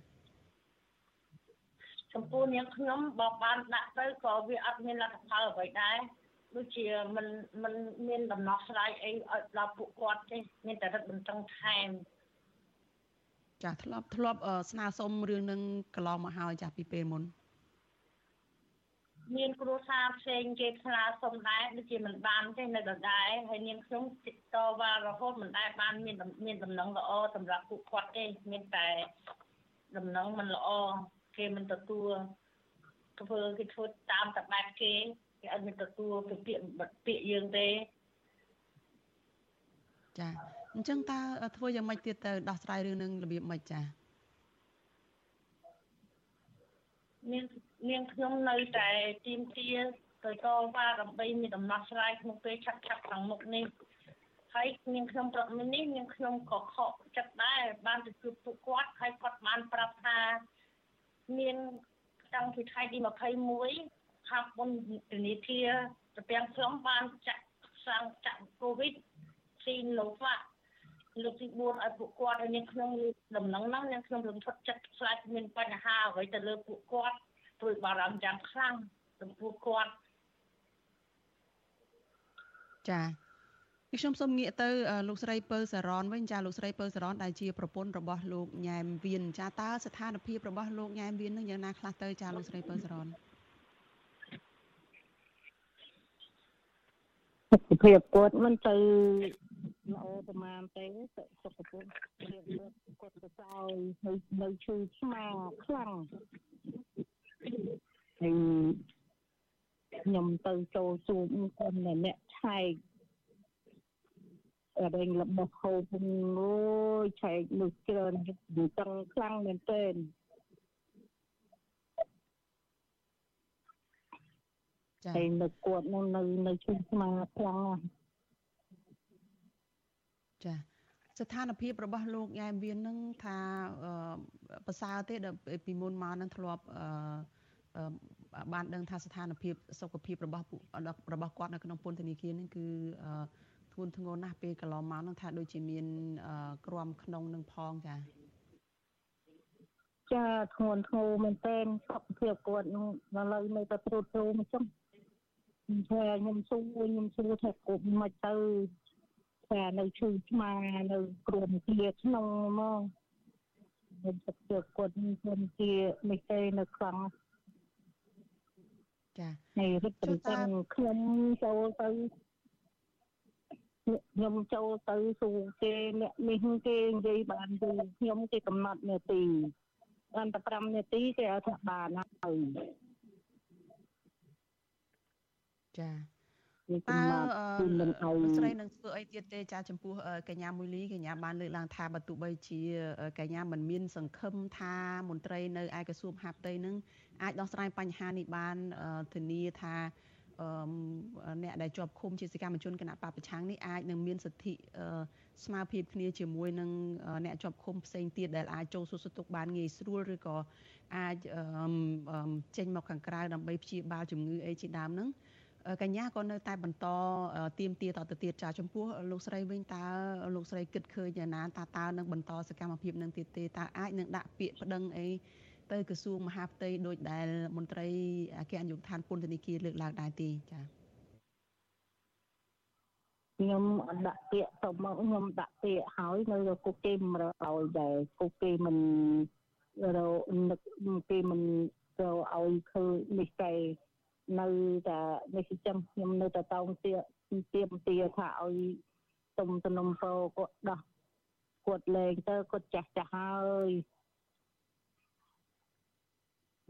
ចំពោះនាងខ្ញុំបបបានដាក់ទៅក៏វាអត់មានលទ្ធផលអ្វីដែរ ដូចជាมันมันមានដំណោះស្រាយអីឲ្យដល់ពួកគាត់ទេមានតែរឹតបន្តឹងថែមចាធ្លាប់ធ្លាប់ស្នើសុំរឿងនឹងកន្លងមកហើយចាពីពេលមុនមានគ្រួសារផ្សេងគេស្នើសុំដែរដូចជាមិនបានទេនៅដដែលហើយនាងខ្ញុំតិតវ៉ារហូតមិនដែលបានមានមានដំណឹងល្អសម្រាប់ពួកគាត់ទេមានតែដំណឹងមិនល្អគេមិនទទួលធ្វើគេធ្វើតាមតែបែបគេ គេអត់មានទទួលពីពាក្យពាក្យយើងទេចាអញ្ចឹងតើធ្វើយ៉ាងម៉េចទៀតទៅដោះស្រាយរឿងនឹងរបៀបម៉េចចានាងនាងខ្ញុំនៅតែទីមទាទៅតវ៉ាដើម្បីមានដំណោះស្រាយក្នុងពេលឆាប់ឆាប់ខាងមុខនេះហើយនាងខ្ញុំប្រកនេះនាងខ្ញុំក៏ខកចិត្តដែរបានទៅជួបពួកគាត់ហើយគាត់បានប្រាប់ថាមានតាំងពីថ្ងៃទី21 ខាងបុនធនាគារត្រពាំងខ្ញុំបានចាក់សាំងចាក់កូវីដស៊ីណូវ៉ាលើកទី4ឲ្យពួកគាត់ឲ្យនាងខ្ញុំដំណឹងហ្នឹងនាងខ្ញុំរំភើបចិត្តខ្លាចមានបញ្ហាអ្វីទៅលើពួកគាត់ព្រួយបារម្ភយ៉ាងខ្លាំងចំពោះគាត់ចាខ្ញុំសូមងាកទៅលោកស្រីពៅសារ៉នវិញចាលោកស្រីពៅសារ៉នដែលជាប្រពន្ធរបស់លោកញ៉ែមវៀនចាតើស្ថានភាពរបស់លោកញ៉ែមវៀននឹងយ៉ាងណាខ្លះទៅចាលោកស្រីពៅសារ៉ន សុខភាពគាត់មិនទៅល្អប្រហែលទេសុខភាពរៀបរៀបគាត់ទៅសោយហើយនៅឈឺស្មាខ្លាំងហើយខ្ញុំទៅចូលជួបគាត់អ្នកឆែករែងរបស់ហូបអូយឆែកនោះច្រើនតឹងខ្លាំងមែនទែន ហើយនៅគាត់នោះនៅនៅជុំស្មាខ្លាំងណាស់ចាស្ថានភាពរបស់លោកញ៉ែមវៀននឹងថាប្រសើរទេពីមុនមកនឹងធ្លាប់បានដឹងថាស្ថានភាពសុខភាពរបស់របស់គាត់នៅក្នុងពន្ធនាគារនេះគឺធ្ងន់ធ្ងរណាស់ពេលកន្លងមកនឹងថាដូចជាមានក្រមក្នុងនឹងផងចាចាធ្ងន់ធ្ងរមែនទែនសុខភាពគាត់នឹងឥឡូវនៅតែព្រួតព្រួមកចឹង ខ្ញុំខ្ញុំសួរខ្ញុំសួរថាគប់មិនទៅថានៅឈឺឆ្មានៅក្រមជាក្នុងមកខ្ញុំសុខភាពគាត់ខ្ញុំជាមិនទេនៅខ្លាំងចាហើយរឹតតឹងខ្ញុំចូលទៅខ្ញុំចូលទៅសួរគេអ្នកនេះគេនិយាយបានគឺខ្ញុំគេកំណត់នាទីបានតែ5នាទីគេឲ្យថាបានហើយ ចាតើស្រីនឹងធ្វើអីទៀតទេចាចំពោះកញ្ញាមួយលីកញ្ញាបានលើកឡើងថាបើទោះបីជាកញ្ញាមិនមាន សង្ឃឹមថាមន្ត្រីនៅឯក្រសួងហាផ្ទៃនឹងអាចដោះស្រាយបញ្ហានេះបានធានាថាអ្នកដែលជាប់ឃុំជាសកម្មជនគណៈបពប្រឆាំងនេះអាចនឹងមានសិទ្ធិស្មារភាពគ្នាជាមួយនឹងអ្នកជាប់ឃុំផ្សេងទៀតដែលអាចចូលសួរសុខទុក្ខបានងាយស្រួលឬក៏អាចចេញមកខាងក្រៅដើម្បីព្យាបាលជំងឺអីជាដើមហ្នឹង កញ្ញាក៏នៅតែបន្តទៀមទាតទៅទៀតចាចំពោះលោកស្រីវិញតើលោកស្រីគិតឃើញយ៉ាងណាតើតើនឹងបន្តសកម្មភាពនឹងទៀតទេតើអាចនឹងដាក់ពាក្យប្តឹងអីទៅក្រសួងមហាផ្ទៃដោយដែលមន្ត្រីអគ្គនាយកដ្ឋានពន្ធនាគារលើកឡើងដែរទេចាខ្ញុំដាក់ពាក្យទៅមកខ្ញុំដាក់ពាក្យហើយនៅគុកគេមិនឲ្យដែរគុកគេមិនរនឹកគេមិនទៅឲ្យឃើញនេះតែ នៅតែនេះចឹងខ្ញុំនៅតែតោងទាទៀមទាថាឲ្យទុំទំនំពោគាត់ដោះគាត់លេងទៅគាត់ចាស់ចាស់ហើយ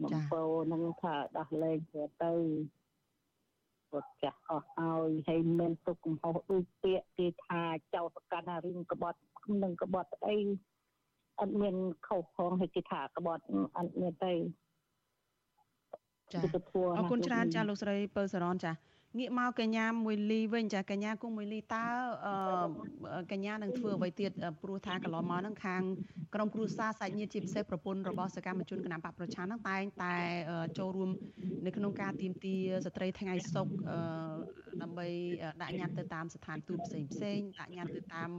បំពោនឹងថាដោះលែងគាត់ទៅគាត់ចាស់អស់ហើយហើយមានទុកកំហុសដូចពាក្យគេថាចោតប្រកាន់រឿងក្បត់នឹងក្បត់អីអត់មានខុសផងហើយគេថាក្បត់អត់មានទេ ចាអរគុណច្រើនចាលោកស្រីពៅសរនចាងាកមកកញ្ញាមួយលីវិញចាកញ្ញាគុំមួយលីតើកញ្ញានឹងធ្វើអ្វីទៀតព្រោះថាកន្លងមកហ្នឹងខាងក្រមគ្រួសារសាច់ញាតិជាពិសេសប្រពន្ធរបស់សកម្មជនគណបកប្រជាហ្នឹងតែងតែចូលរួមនៅក្នុងការទៀមទាស្ត្រីថ្ងៃសុកដើម្បីដាក់ញត្តិទៅតាមស្ថានទូតផ្សេងផ្សេងដាក់ញត្តិទៅតាម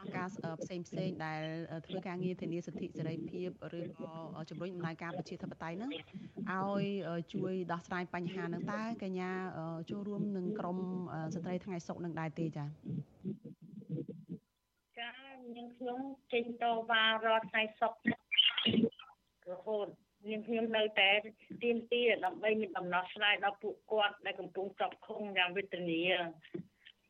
អង្គការផ្សេងផ្សេងដែលធ្វើការងារធានាសិទ្ធិសេរីភាពឬក៏ជំរុញដំណើរការប្រជាធិបតេយ្យហ្នឹងឲ្យជួយដោះស្រាយបញ្ហាហ្នឹងតើកញ្ញាចូលរួមនឹងក្រមស្ត្រីថ្ងៃសុកនឹងដែរទេចា៎ចានាងខ្ញុំចេញតវ៉ារត់ថ្ងៃសុករហូតនាងខ្ញុំនៅតែទៀមទាដើម្បីមានដំណោះស្រាយដល់ពួកគាត់ដែលកំពុងជាប់ឃុំយ៉ាងវេទនា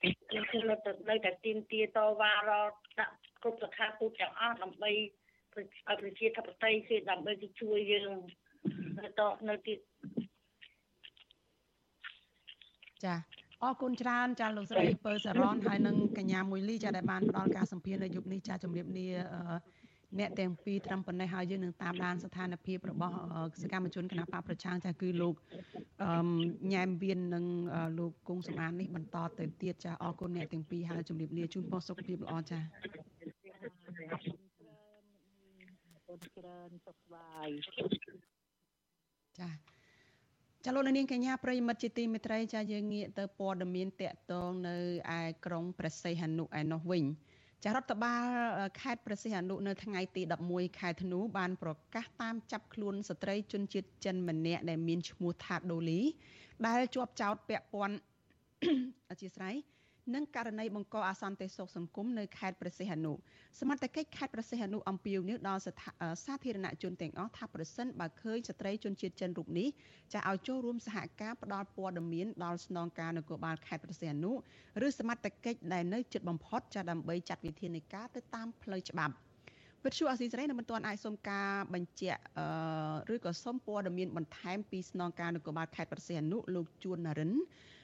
ខ្ញុំគឺនៅតែនៅតែទៀមទាតវ៉ារត់ដាក់គ្រប់ស្ថានទូតទាំងអស់ដើម្បីឲ្យប្រជាធិបតេយ្យគឺដើម្បីទៅជួយយើងនៅតនៅទៀតចាអរគុណច្រើនចាលោកស្រីពើសារ៉នហើយនិងកញ្ញាមួយលីចាដែលបានផ្ដល់ការសម្ភាសន៍នៅយុគនេះចាជំរាបលា អ្នកទាំងពីរត្រឹមប៉ុណ្ណេះហើយយើងនឹងតាមដានស្ថានភាពរបស់សកម្មជនគណបកប្រឆាំងចាគឺលោកអឺញ៉ែមវៀននិងលោកគង់សំអាននេះបន្តទៅទៀតចាអរគុណអ្នកទាំងពីរហើយជម្រាបលាជូនពរសុខភាពល្អចាច្រើនសុខសប្បាយចាចាលោកនាងកញ្ញាប្រិយមិត្តជាទីមេត្រីចាយើងងាកទៅព័ត៌មានតកតងនៅឯក្រុងព្រះសីហនុឯនោះវិញ ចារដ្ឋបាលខេត្តព្រះសីហនុនៅថ្ងៃទី11ខែធ្នូបានប្រកាសតាមចាប់ខ្លួនស្ត្រីជនជាតិចិនម្នាក់ដែលមានឈ្មោះថាដូលីដែលជាប់ចោតពាក់ព័ន្ធអធិស្ឋាន និងករណីបង្កអាសន្នទេសោកសង្គមនៅខេត្តព្រះសីហនុសមត្ថកិច្ចខេត្តព្រះសីហនុអំពាវនាវដល់សាធារណជនទាំងអស់ថាប្រសិនបើឃើញស្ត្រីជនជាតិចិនរូបនេះចាឲ្យចូលរួមសហការផ្ដល់ព័ត៌មានដល់ស្នងការនគរបាលខេត្តព្រះសីហនុឬសមត្ថកិច្ចដែលនៅជិតបំផុតចាដើម្បីចាត់វិធានការទៅតាមផ្លូវច្បាប់វិទ្យុអស៊ីសេរីនៅមិនទាន់អាចសុំការបញ្ជាក់ឬក៏សុំព័ត៌មានបន្ថែមពីស្នងការនគរបាលខេត្តប្រសិទ្ធនុលោកជួននរិនអ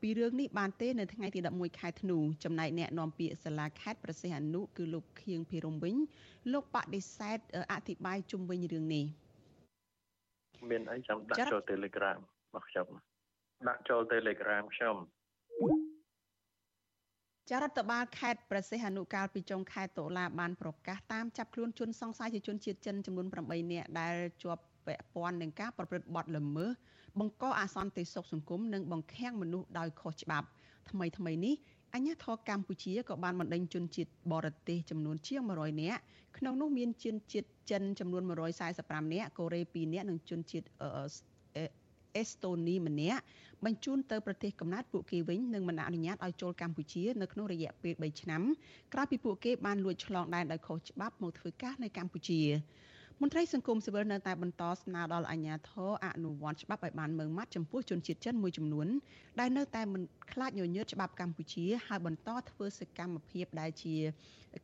ពីរឿងនេះបានទេនៅថ្ងៃទី11ខែធ្នូចំណែកអ្នកនាំពាក្យសាលាខេត្តប្រសិទ្ធអនុគឺលោកខៀងភិរមវិញលោកបដិសេធអធិប្បាយជុំវិញរឿងនេះមានអីចាំដាក់ចូល Telegram របស់ខ្ញុំដាក់ចូល Telegram ខ្ញុំចារដ្ឋបាលខេត្តប្រសិទ្ធអនុកាលពីចុងខែតុលាបានប្រកាសតាមចាប់ខ្លួនជនសង្ស័យជាជនជាតិចិនចំនួន8នាក់ដែលជាប់ពាក់ព័ន្ធនឹងការប្រព្រឹត្តបទល្មើស បង្កអាសន្នទេសុខសង្គមនិងបង្ខាំងមនុស្សដោយខុសច្បាប់ថ្មីថ្មីនេះអញ្ញាធរកម្ពុជាក៏បានបណ្ដេញជនជាតិបរទេសចំនួនជាង100នាក់ក្នុងនោះមានជនជាតិចិនចំនួន145នាក់កូរ៉េ2នាក់និងជនជាតិអេស្តូនីម្នាក់បញ្ជូនទៅប្រទេសកំណើតពួកគេវិញនិងមិនអនុញ្ញាតឲ្យចូលកម្ពុជានៅក្នុងរយៈពេល3ឆ្នាំក្រោយពីពួកគេបានលួចឆ្លងដែនដោយខុសច្បាប់មកធ្វើការនៅកម្ពុជា មន្ត្រីសង្គមស៊ីវិលនៅតែបន្តស្នើដល់អាជ្ញាធរអនុវត្តច្បាប់ឲ្យបានម៉ឺងម៉ាត់ចំពោះជនជាតិចិនមួយចំនួនដែលនៅតែមិនខ្លាចញញើតច្បាប់កម្ពុជាហើយបន្តធ្វើសកម្មភាពដែលជា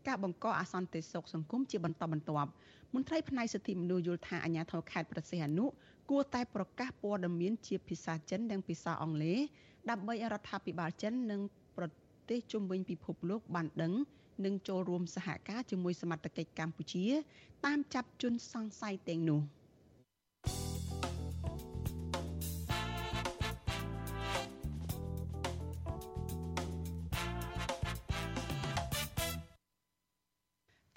ការបង្កអសន្តិសុខសង្គមជាបន្តបន្ទាប់មន្ត្រីផ្នែកសិទ្ធិមនុស្សយល់ថាអាជ្ញាធរខេត្តប្រសិទ្ធអនុគួរតែប្រកាសព័ត៌មានជាភាសាចិននិងភាសាអង់គ្លេសដើម្បីរដ្ឋាភិបាលចិននិងប្រទេសជុំវិញពិភពលោកបានដឹង និងចូលរួមសហការជាមួយសមត្ថកិច្ចកម្ពុជា តាមចាប់ជនសង្ស័យទាំងនោះ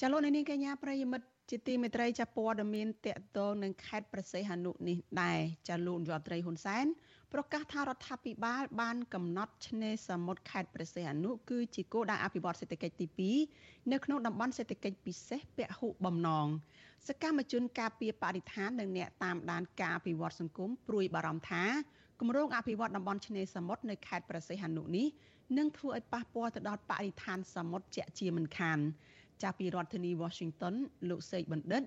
ចលនានេះកញ្ញាប្រិយមិត្តជាទីមេត្រីចាព័ត៌មានតកតងនឹងខេត្តប្រសេះហនុនេះដែរចាលោកនាយរដ្ឋមន្ត្រីហ៊ុនសែន ប្រកាសថារដ្ឋាភិបាលបានកំណត់ឆ្នេរសមុទ្រខេត្តព្រះសីហនុគឺជាគោលដៅអភិវឌ្ឍសេដ្ឋកិច្ចទី2នៅក្នុងតំបន់សេដ្ឋកិច្ចពិសេសពហុបំណងសកម្មជនការពារបរិស្ថាននិងអ្នកតាមដានការអភិវឌ្ឍសង្គមព្រួយបារម្ភថាគម្រោងអភិវឌ្ឍតំបន់ឆ្នេរសមុទ្រនៅខេត្តព្រះសីហនុនេះនឹងធ្វើឲ្យប៉ះពាល់ទៅដល់បរិស្ថានសមុទ្រជាជាមិនខានចាប់ពីរដ្ឋធានី Washington លោកសេកបណ្ឌិត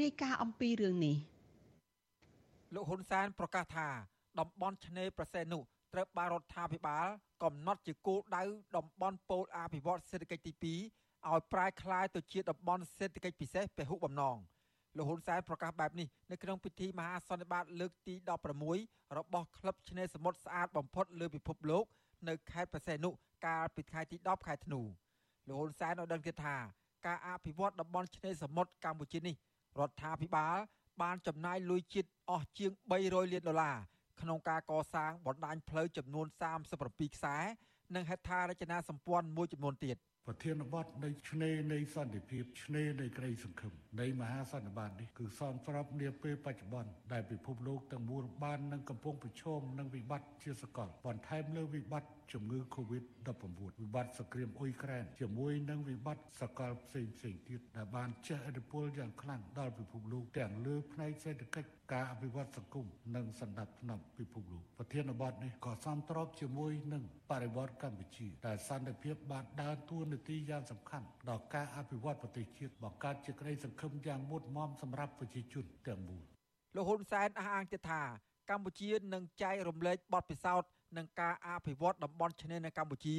រាយការណ៍អំពីរឿងនេះលោកហ៊ុនសែនប្រកាសថា តំបន់ឆ្នេរប្រសេនុត្រូវបានរដ្ឋាភិបាលកំណត់ជាគោលដៅតំបន់ពោលអភិវឌ្ឍសេដ្ឋកិច្ចទី2ឲ្យប្រែក្លាយទៅជាតំបន់សេដ្ឋកិច្ចពិសេសពហុបំណងលោកហ៊ុនសែនប្រកាសបែបនេះនៅក្នុងពិធីមហាសន្និបាតលើកទី16របស់ក្លឹបឆ្នេរសមុទ្រស្អាតបំផុតលើពិភពលោកនៅខេត្តប្រសេនុកាលពីថ្ងៃទី10ខែធ្នូលោកហ៊ុនសែនបានដឹងទៀតថាការអភិវឌ្ឍតំបន់ឆ្នេរសមុទ្រកម្ពុជានេះរដ្ឋាភិបាលបានចំណាយលុយជាតិអស់ជាង300លានដុល្លារ ក្នុងការកសាងបណ្ដាញផ្លូវចំនួន37ខ្សែនិងហេដ្ឋារចនាសម្ព័ន្ធមួយចំនួនទៀតប្រធានបទនៃឆ្នេរនៃសន្តិភាពឆ្នេរនៃក្តីសង្ឃឹមនៃមហាសន្និបាតនេះគឺសមស្របនាពេលបច្ចុប្បន្នដែលពិភពលោកទាំងមូលបាននឹងកំពុងប្រឈមនឹងវិបត្តិជាសកលបន្ថែមលើវិបត្តិជំងឺ Covid-19 វិបត្តិសង្គ្រាមអ៊ុយក្រែនជាមួយនឹងវិបត្តិសកលផ្សេងផ្សេងទៀតដែលបានជះឥទ្ធិពលយ៉ាងខ្លាំងដល់ពិភពលោកទាំងលើផ្នែកសេដ្ឋកិច្ច ការអភិវឌ្ឍសង្គមនិងសន្តិភាពពិភពលោកប្រធានបទនេះក៏សំត្របជាមួយនឹងបរិវត្តកម្ពុជាដែលសន្តិភាពបានដើរតួនាទីយ៉ាងសំខាន់ដល់ការអភិវឌ្ឍប្រទេសជាតិបង្កើតជាក្តីសង្ឃឹមយ៉ាងមុតមមសម្រាប់ប្រជាជនទាំងមូលលោកហ៊ុនសែនអះអាងទៀតថាកម្ពុជានឹងចែករំលែកបទពិសោធន៍និងការអភិវឌ្ឍតំបន់ឆ្នេរនៅកម្ពុជា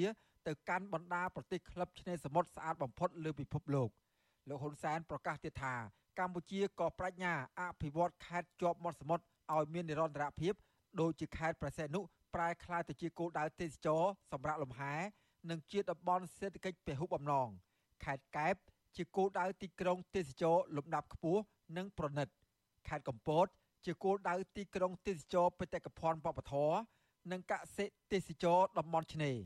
ទៅកាន់បណ្ដាប្រទេសក្លឹបឆ្នេរសមុទ្រស្អាតបំផុតលើពិភពលោកលោកហ៊ុនសែនប្រកាសទៀតថា កម្ពុជាក៏ប្រាជ្ញាអភិវឌ្ឍខេត្តជាប់មាត់សមុទ្រឲ្យមាននិរន្តរភាពដូចជាខេត្តប្រសេនុប្រែក្លាយទៅជាគោលដៅទេសចរសម្រាប់លំហែនិងជាតំបន់សេដ្ឋកិច្ចពហុបំណងខេត្តកែបជាគោលដៅទីក្រុងទេសចរលំដាប់ខ្ពស់និងប្រណិតខេត្តកំពតជាគោលដៅទីក្រុងទេសចរបេតិកភណ្ឌវប្បធម៌និងកសិទេសចរតំបន់ឆ្នេរ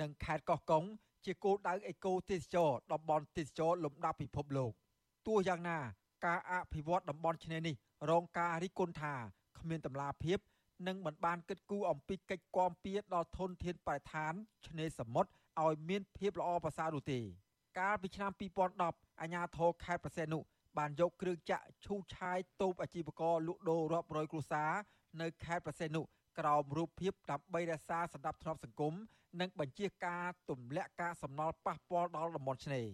និងខេត្តកោះកុងជាគោលដៅអេកូទេសចរតំបន់ទេសចរលំដាប់ពិភពលោកទោះយ៉ាងណា ការអភិវឌ្ឍតំបន់ឆ្នេរនេះរងការរិះគន់ថាគ្មានតម្លាភាព និងមិនបានគិតគូរអំពីកិច្ចគាំពៀដល់ធនធានបរិស្ថានឆ្នេរសមុទ្រឲ្យមានភាពល្អប្រសើរនោះទេ កាលពីឆ្នាំ2010អាជ្ញាធរខេត្តប្រសេនុបានយកគ្រឿងចាក់ឈូសឆាយតូបអាជីវករលក់ដូររាប់រយគ្រួសារនៅខេត្តប្រសេនុក្រោមរូបភាពដើម្បីរក្សាសន្តិភាពសង្គមនិងបញ្ជាការទម្លាក់ការសំណល់ប៉ះពាល់ដល់តំបន់ឆ្នេរ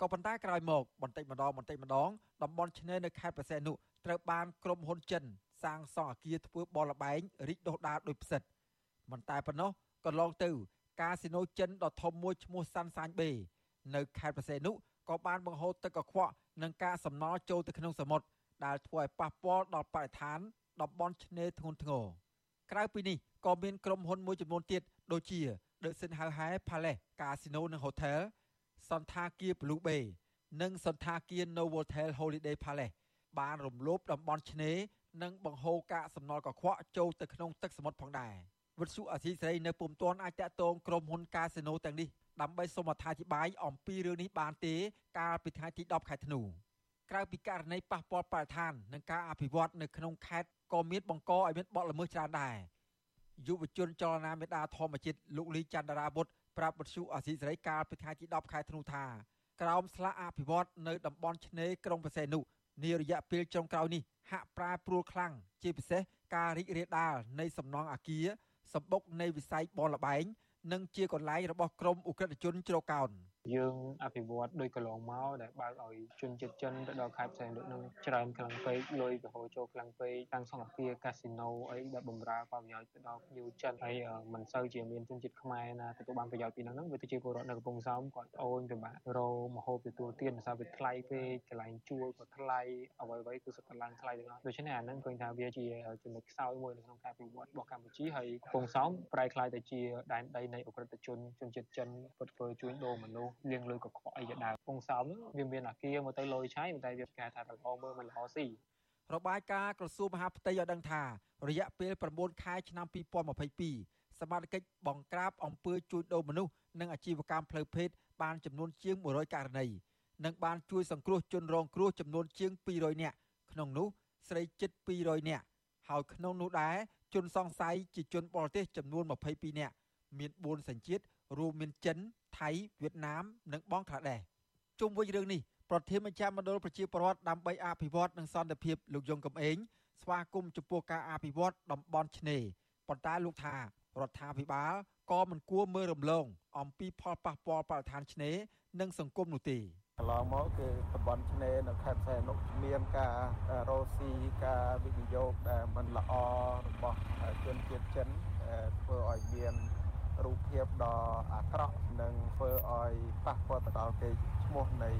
ក៏ប៉ុន្តែក្រោយមកបន្តិចម្ដងបន្តិចម្ដងតំបន់ឆ្នេរនៅខេត្តប្រសេនុត្រូវបានក្រុមហ៊ុនចិន សាងសង់អគារធ្វើបលល្បែងរីកដុះដាលដោយផ្សិតមិនតែប៉ុណ្ណោះកន្លងទៅ កាស៊ីណូចិនដ៏ធំមួយឈ្មោះសាន់សាញបេនៅខេត្តប្រសេនុក៏បានបង្ហូរទឹកកខ្វក់និងការសំណល់ចូលទៅក្នុងសមុទ្រដែលធ្វើឲ្យប៉ះពាល់ដល់បរិស្ថានតំបន់ឆ្នេរធ្ងន់ធ្ងរក្រៅពីនេះក៏មានក្រុមហ៊ុនមួយចំនួនទៀតដូចជា The Sin Hau Hai Palace Casino និង Hotel សន្តាគារ Blue Bay និងសន្តាគារ Novotel Holiday Palace បានរំលោភតំបន់ឆ្នេរនិងបង្ហូរកាកសំណល់កខ្វក់ចូលទៅក្នុងទឹកសមុទ្រផងដែរវិទ្យុអាស៊ីសេរីនៅពុំទាន់អាចតាក់ទងក្រុមហ៊ុនកាស៊ីណូទាំងនេះដើម្បីសូមអត្ថាធិប្បាយអំពីរឿងនេះបានទេ កាលពីថ្ងៃទី10ខែធ្នូក្រៅពីករណីប៉ះពាល់បរិស្ថាននិងការអភិវឌ្ឍនៅក្នុងខេត្តក៏មានបង្កឲ្យមានបទល្មើសច្រើនដែរយុវជនចលនាមេដាធម្មជាតិលោកលីចន្ទរាវុធ ប្រាប់បទសុអាស៊ីសេរីកាលពីថ្ងៃទី10ខែធ្នូថាក្រោមស្លាកអភិវឌ្ឍនៅតំបន់ឆ្នេរក្រុងបរសេនុនារយៈពេលចុងក្រោយនេះហាក់ប្រែប្រួលខ្លាំងជាពិសេសការរីករាលដាលនៃសំណង់អាគារសម្បុកនៃវិស័យបនលបែងនិងជាកន្លែងរបស់ក្រមអ ுக ្រិតជនជ្រកកោន យើងអភិវឌ្ឍដោយកន្លងមកដែលបើកឲ្យជនជាតិចិនទៅដល់ខេត្តផ្សេងដូចនឹងច្រើនខ្លាំងពេកលុយទៅហូរចូលខ្លាំងពេកតាំងសង្ឃាកាស៊ីណូអីដែលបំរើផលប្រយោជន៍ទៅដល់ភ្ញៀវចិនហើយមិនសូវជាមានជនជាតិខ្មែរណាទទួលបានប្រយោជន៍ពីហ្នឹងវាទៅជាពលរដ្ឋនៅកំពង់សោមគាត់អូនពិបាករមហូបទទួលទានភាសាវាថ្លៃពេកកន្លែងជួលក៏ថ្លៃអ្វីៗគឺសុទ្ធតែឡើងថ្លៃទាំងអស់ដូច្នេះអាហ្នឹងឃើញថាវាជាចំណុចខ្សោយមួយនៅក្នុងការពិវត្តរបស់កម្ពុជាហើយកំពង់សោមប្រែក្លាយទៅជាដែនដីនៃអ ுக ្រិតជនជនជាតិចិនពុតធ្វើជួញដូរមនុស្សលៀងលុយកខ្វក់អីជាដើមពងសោមវាមានអាគារមកទៅលុយឆាយតែវាគេថាល្អមើលមិនល្អស៊ីរបាយការណ៍ក្រសួងមហាផ្ទៃឲ្យដឹងថារយៈពេល9ខែឆ្នាំ2022សមាជិកបង្ក្រាបអំពើជួញដូរមនុស្សនិងអាជីវកម្មផ្លូវភេទបានចំនួនជាង100ករណីនិងបានជួយសង្គ្រោះជនរងគ្រោះចំនួនជាង200នាក់ក្នុងនោះស្រីជិត200នាក់ហើយក្នុងនោះដែរជនសង្ស័យជាជនបរទេសចំនួន22នាក់មាន4សញ្ជាតិ រួមមានចិនថៃវៀតណាមនិងបង់ក្លាដេសជុំវិញរឿងនេះប្រធានមជ្ឈមណ្ឌលប្រជាពលរដ្ឋដើម្បីអភិវឌ្ឍនិងសន្តិភាពលោកយងកំឯងស្វាគមន៍ចំពោះការអភិវឌ្ឍតំបន់ឆ្នេរប៉ុន្តែលោកថារដ្ឋាភិបាលក៏មិនគួរមើលរំលងអំពីផលប៉ះពាល់បរិស្ថានឆ្នេរនិងសង្គមនោះទេកន្លងមកគឺតំបន់ឆ្នេរនៅខេត្តសែននុមានការរោស៊ីការវិនិយោគដែលមិនល្អរបស់ជនជាតិចិនធ្វើឲ្យមាន រូបភាពដ៏អាក្រក់និងធ្វើឲ្យប៉ះពាល់ទៅដល់កេរ្តិ៍ឈ្មោះនៃ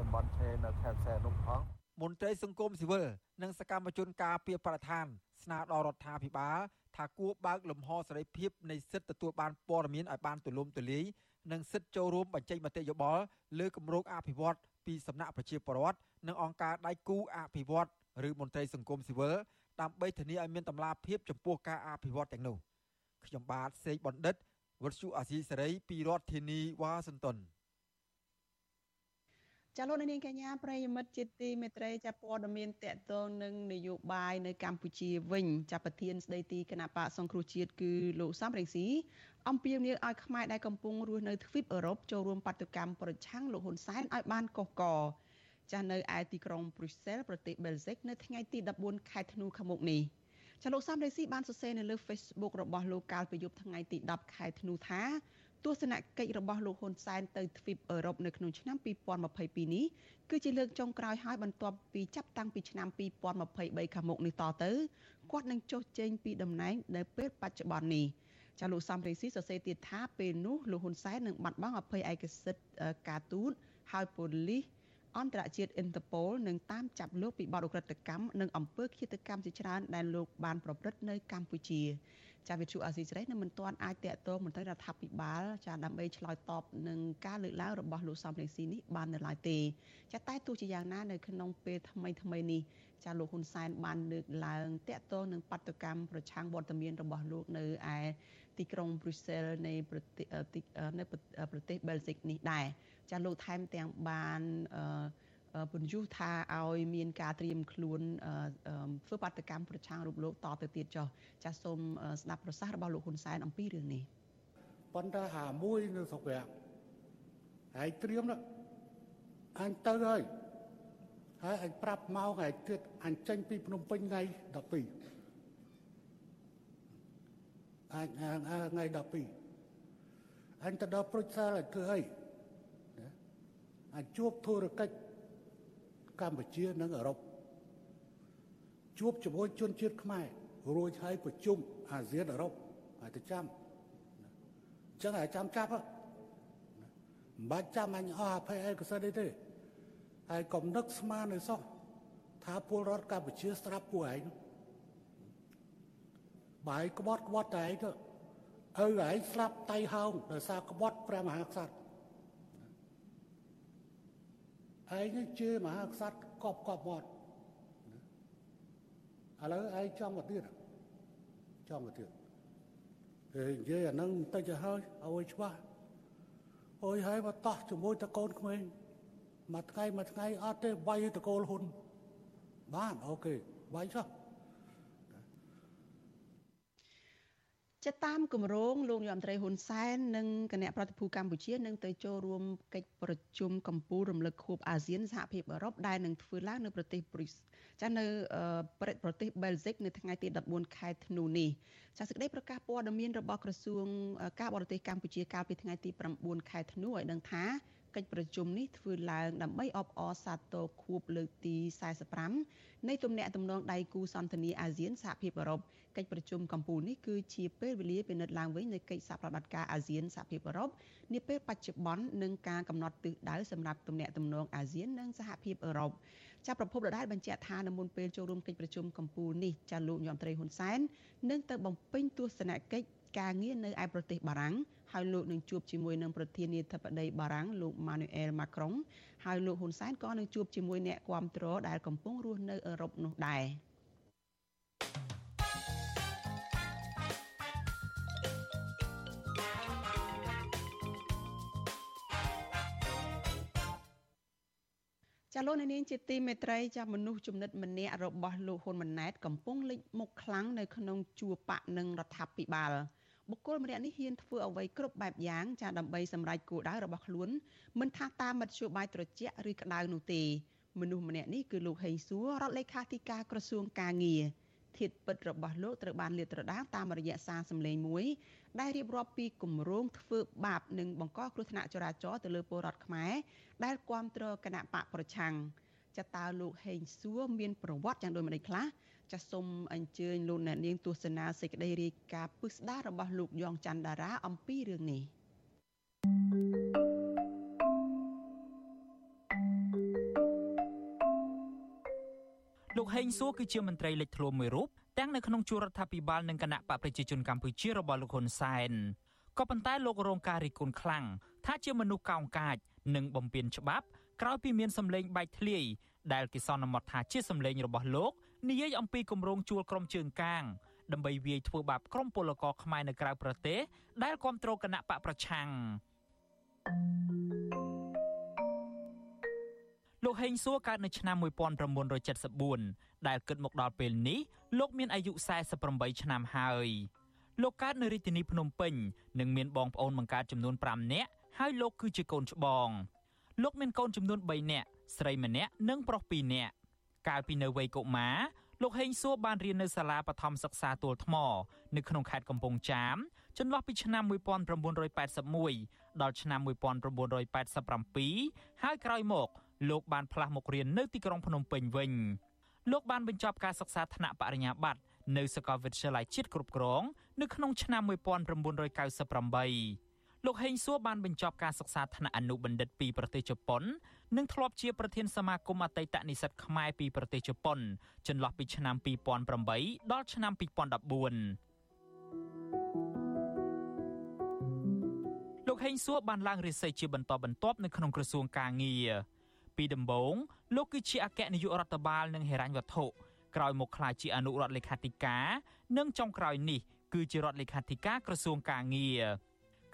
តំបន់ឆេនៅខេត្តសែននោះផងមន្ត្រីសង្គមស៊ីវិលនិងសកម្មជនការពារបរិស្ថាន ស្នើដល់រដ្ឋាភិបាលថាគួរបើកលំហសេរីភាពនៃសិទ្ធិទទួលបានព័ត៌មានឲ្យបានទូលំទូលាយនិងសិទ្ធិចូលរួមបញ្ចេញមតិយោបល់លើគម្រោងអភិវឌ្ឍពីសំណាក់ប្រជាពលរដ្ឋនិងអង្គការដៃគូអភិវឌ្ឍឬមន្ត្រីសង្គមស៊ីវិលដើម្បីធានាឲ្យមានតម្លាភាពចំពោះការអភិវឌ្ឍទាំងនោះខ្ញុំបាទសេកបណ្ឌិត វុទ្ធុអាស៊ីសេរីពីរដ្ឋធានីវ៉ាស៊ីនតោនចាលោកនាងកញ្ញាប្រិយមិត្តជាទីមេត្រីចាព័ត៌មានតកតងនឹងនយោបាយនៅកម្ពុជាវិញចាប្រធានស្ដីទីគណៈបកសង្គ្រោះជាតិគឺលោកសំរងស៊ីអំពាវនាវឲ្យខ្មែរដែលកំពុងរស់នៅទ្វីបអឺរ៉ុបចូលរួមបាតុកម្មប្រឆាំងលោកហ៊ុនសែនឲ្យបានកកកចាស់នៅឯទីក្រុងព្រុយសែលប្រទេសបែលហ្សិកនៅថ្ងៃទី14ខែធ្នូខាងមុខនេះ។ ចាលោកសំរេស៊ីបានសរសេរនៅលើ Facebook របស់លោកកាលពីយប់ថ្ងៃទី10ខែធ្នូថាទស្សនកិច្ចរបស់លោកហ៊ុនសែនទៅទ្វីបអឺរ៉ុបនៅក្នុងឆ្នាំ2022នេះគឺជាលើកចុងក្រោយហើយបន្ទាប់ពីចាប់តាំងពីឆ្នាំ2023ខាងមុខនេះតទៅគាត់នឹងចុះចេញពីតំណែងនៅពេលបច្ចុប្បន្ននេះចាលោកសំរេស៊ីសរសេរទៀតថាពេលនោះលោកហ៊ុនសែននឹងបាត់បង់អភ័យឯកសិទ្ធិការទូតហើយប៉ូលីស អន្តរជាតិអ៊ីនតឺប៉ូលនឹងតាមចាប់លោកពីបទឧក្រិដ្ឋកម្មនិងអំពើឃាតកម្មជាច្រើនដែលលោកបានប្រព្រឹត្តនៅកម្ពុជាចាវិទ្យុអាស៊ីសេរីនៅមិនទាន់អាចតាក់ទងមន្ត្រីរដ្ឋាភិបាលចាដើម្បីឆ្លើយតបនឹងការលើកឡើងរបស់លោកសំរងស៊ីនេះបាននៅឡើយទេចាតែទោះជាយ៉ាងណានៅក្នុងពេលថ្មីថ្មីនេះចាលោកហ៊ុនសែនបានលើកឡើងតាក់ទងនឹងបដកម្មប្រឆាំងវត្តមានរបស់លោកនៅឯទីក្រុងប្រ៊ុយសែលនៃប្រទេសនៅប្រទេសបែលហ្សិកនេះដែរ ចាលោកថែមទាំងបានអឺពន្យុះថាឲ្យមានការត្រៀមខ្លួនធ្វើបាតកម្មប្រឆាំងរូបលោកតទៅទៀតចុះចាសសូមស្ដាប់ប្រសាសន៍របស់លោកហ៊ុនសែនអំពីរឿងនេះប៉ុន្តែហាមួយនៅស្រុកវាហើយត្រៀមណាអញទៅហើយហើយអញប្រាប់មកថ្ងៃទៀតអញចេញពីភ្នំពេញថ្ងៃ12អញថ្ងៃ12អញទៅដល់ព្រុចសាលឲ្យធ្វើអី អញជួបធុរកិច្ចកម្ពុជានិងអឺរ៉ុបជួបជាមួយជនជាតិខ្មែររួចហើយប្រជុំអាស៊ានអឺរ៉ុបហើយទៅចាំអញ្ចឹងឲ្យចាំចាប់មិនបាច់ចាំអញអស់អភ័យអីក៏សិនទេហើយកុំនឹកស្មាននៅសោះថាពលរដ្ឋកម្ពុជាស្រាប់ពួកឯងបាយក្បត់ក្បត់តែឯងទៅឪឯងស្លាប់តៃហោងដោយសារក្បត់ព្រះមហាក្សត្រ ឯងជឿមហាក្សត្រកប់កប់មាត់ឥឡូវឯងចង់មកទៀតចង់មកទៀតពេលនិយាយអានឹងបន្តិចទៅហើយឲ្យច្បាស់អើយហើយមកតោះជាមួយតកូនក្មេងមួយថ្ងៃមួយថ្ងៃអត់ទេវាយតកូលហ៊ុនបានអូខេវាយចុះ ចាតាមគម្រោងលោកនាយរដ្ឋមន្ត្រីហ៊ុនសែននិងគណៈប្រតិភូកម្ពុជានឹងទៅចូលរួមកិច្ចប្រជុំកម្ពុជារំលឹកខួបអាស៊ានសហភាពអឺរ៉ុបដែលនឹងធ្វើឡើងនៅប្រទេសព្រីសចានៅប្រទេសបែលហ្សិកនៅថ្ងៃទី14ខែធ្នូនេះចាសេចក្តីប្រកាសព័ត៌មានរបស់ក្រសួងការបរទេសកម្ពុជាកាលពីថ្ងៃទី9ខែធ្នូឲ្យដឹងថា កិច្ចប្រជុំនេះធ្វើឡើងដើម្បីអបអរសាទរខួបលើកទី45នៃទំនាក់ទំនងដៃគូសន្តិនិកអាស៊ានសហភាពអឺរ៉ុបកិច្ចប្រជុំកម្ពុជានេះគឺជាពេលវេលាពិនិត្យឡើងវិញនៃកិច្ចសហប្រតិបត្តិការអាស៊ានសហភាពអឺរ៉ុបនាពេលបច្ចុប្បន្ននិងការកំណត់ទិសដៅសម្រាប់ទំនាក់ទំនងអាស៊ាននិងសហភាពអឺរ៉ុបចាប់ប្រពន្ធដដែលបញ្ជាក់ថានៅមុនពេលចូលរួមកិច្ចប្រជុំកម្ពុជានេះចាលោកញោមត្រីហ៊ុនសែននឹងទៅបំពេញទស្សនកិច្ចការងារនៅឯប្រទេសបារាំង ហើយលោកនឹងជួបជាមួយនឹងប្រធានាធិបតីបារាំងលោក Manuel Macron ហើយលោកហ៊ុនសែនក៏នឹងជួបជាមួយអ្នកគាំទ្រដែលកំពុងរស់នៅអឺរ៉ុបនោះដែរចាលោកនាងជាទីមេត្រីចាមនុស្សចំណិតម្នាក់របស់លោកហ៊ុនម៉ាណែតកំពុងលេចមុខខ្លាំងនៅក្នុងជួរបកនឹងរដ្ឋាភិបាល បុគ្គលម្នាក់នេះហ៊ានធ្វើអ្វីគ្រប់បែបយ៉ាងចាដើម្បីសម្រេចគោលដៅរបស់ខ្លួនមិនថាតាមមធ្យោបាយត្រជាក់ឬក្តៅនោះទេមនុស្សម្នាក់នេះគឺលោកហេងសួររដ្ឋលេខាធិការក្រសួងកាងារធាតពិតរបស់លោកត្រូវបានលាតត្រដាងតាមរយៈសារសម្លេងមួយដែលរៀបរាប់ពីគម្រោងធ្វើបាបនិងបង្កគ្រោះថ្នាក់ចរាចរណ៍ទៅលើពលរដ្ឋខ្មែរដែលគ្រប់គ្រងគណៈបកប្រឆាំងចតាលោកហេងសួរមានប្រវត្តិយ៉ាងដូចម្តេចខ្លះ ចាសសូមអញ្ជើញលោកអ្នកនាងទស្សនាសេចក្តីរាយការណ៍ពិស្ដាររបស់លោកយ៉ងច័ន្ទតារាអំពីរឿងនេះលោកហេងសួរគឺជាមន្ត្រីលេចធ្លោមួយរូបទាំងនៅក្នុងជួររដ្ឋាភិបាលនិងគណៈបកប្រជាជនកម្ពុជារបស់លោកហ៊ុនសែនក៏ប៉ុន្តែលោករងការរិះគន់ខ្លាំងថាជាមនុស្សកោងកាចនិងបំពានច្បាប់ក្រោយពីមានសម្លេងបែកធ្លាយ ដែលគេសន្មត់ថាជាសម្លេងរបស់លោកនិយាយអំពីគម្រោងជួលក្រុមជើងកាងដើម្បីវាយធ្វើបាបក្រុមពលករខ្មែរនៅក្រៅប្រទេសដែលគ្រប់គ្រងគណៈបកប្រឆាំងលោកហេងសួរកើតនៅឆ្នាំ1974ដែលគិតមកដល់ពេលនេះលោកមានអាយុ48ឆ្នាំហើយលោកកើតនៅរាជធានីភ្នំពេញនិងមានបងប្អូនបង្កើតចំនួន5នាក់ហើយលោកគឺជាកូនច្បង លោកមានកូនចំនួន3នាក់ស្រីម្នាក់និងប្រុស2នាក់កាលពីនៅវ័យកុមារលោកហេងសួរបានរៀននៅសាលាបឋមសិក្សាទួលថ្ម នៅក្នុងខេត្តកំពង់ចាមចន្លោះពីឆ្នាំ1981ដល់ឆ្នាំ1987ហើយក្រោយមកលោកបានផ្លាស់មករៀននៅទីក្រុងភ្នំពេញវិញលោកបានបញ្ចប់ការសិក្សាថ្នាក់បរិញ្ញាបត្រនៅសាកលវិទ្យាល័យជាតិគ្រប់គ្រង នៅក្នុងឆ្នាំ1998 លោកហេងសួរបានបញ្ចប់ការសិក្សាថ្នាក់អនុបណ្ឌិតពីប្រទេសជប៉ុននិងធ្លាប់ជាប្រធានសមាគមអតីតនិស្សិតខ្មែរពីប្រទេសជប៉ុនចន្លោះពីឆ្នាំ2008ដល់ឆ្នាំ2014លោកហេងសួរបានឡើងរិះសិចជាបន្តបន្ទាប់នៅក្នុងក្រសួងកាងារពីដំបូងលោកគឺជាអគ្គនាយករដ្ឋបាលនិងហិរញ្ញវត្ថុក្រោយមកក្លាយជាអនុរដ្ឋលេខាធិការនិងចុងក្រោយនេះគឺជារដ្ឋលេខាធិការក្រសួងកាងារ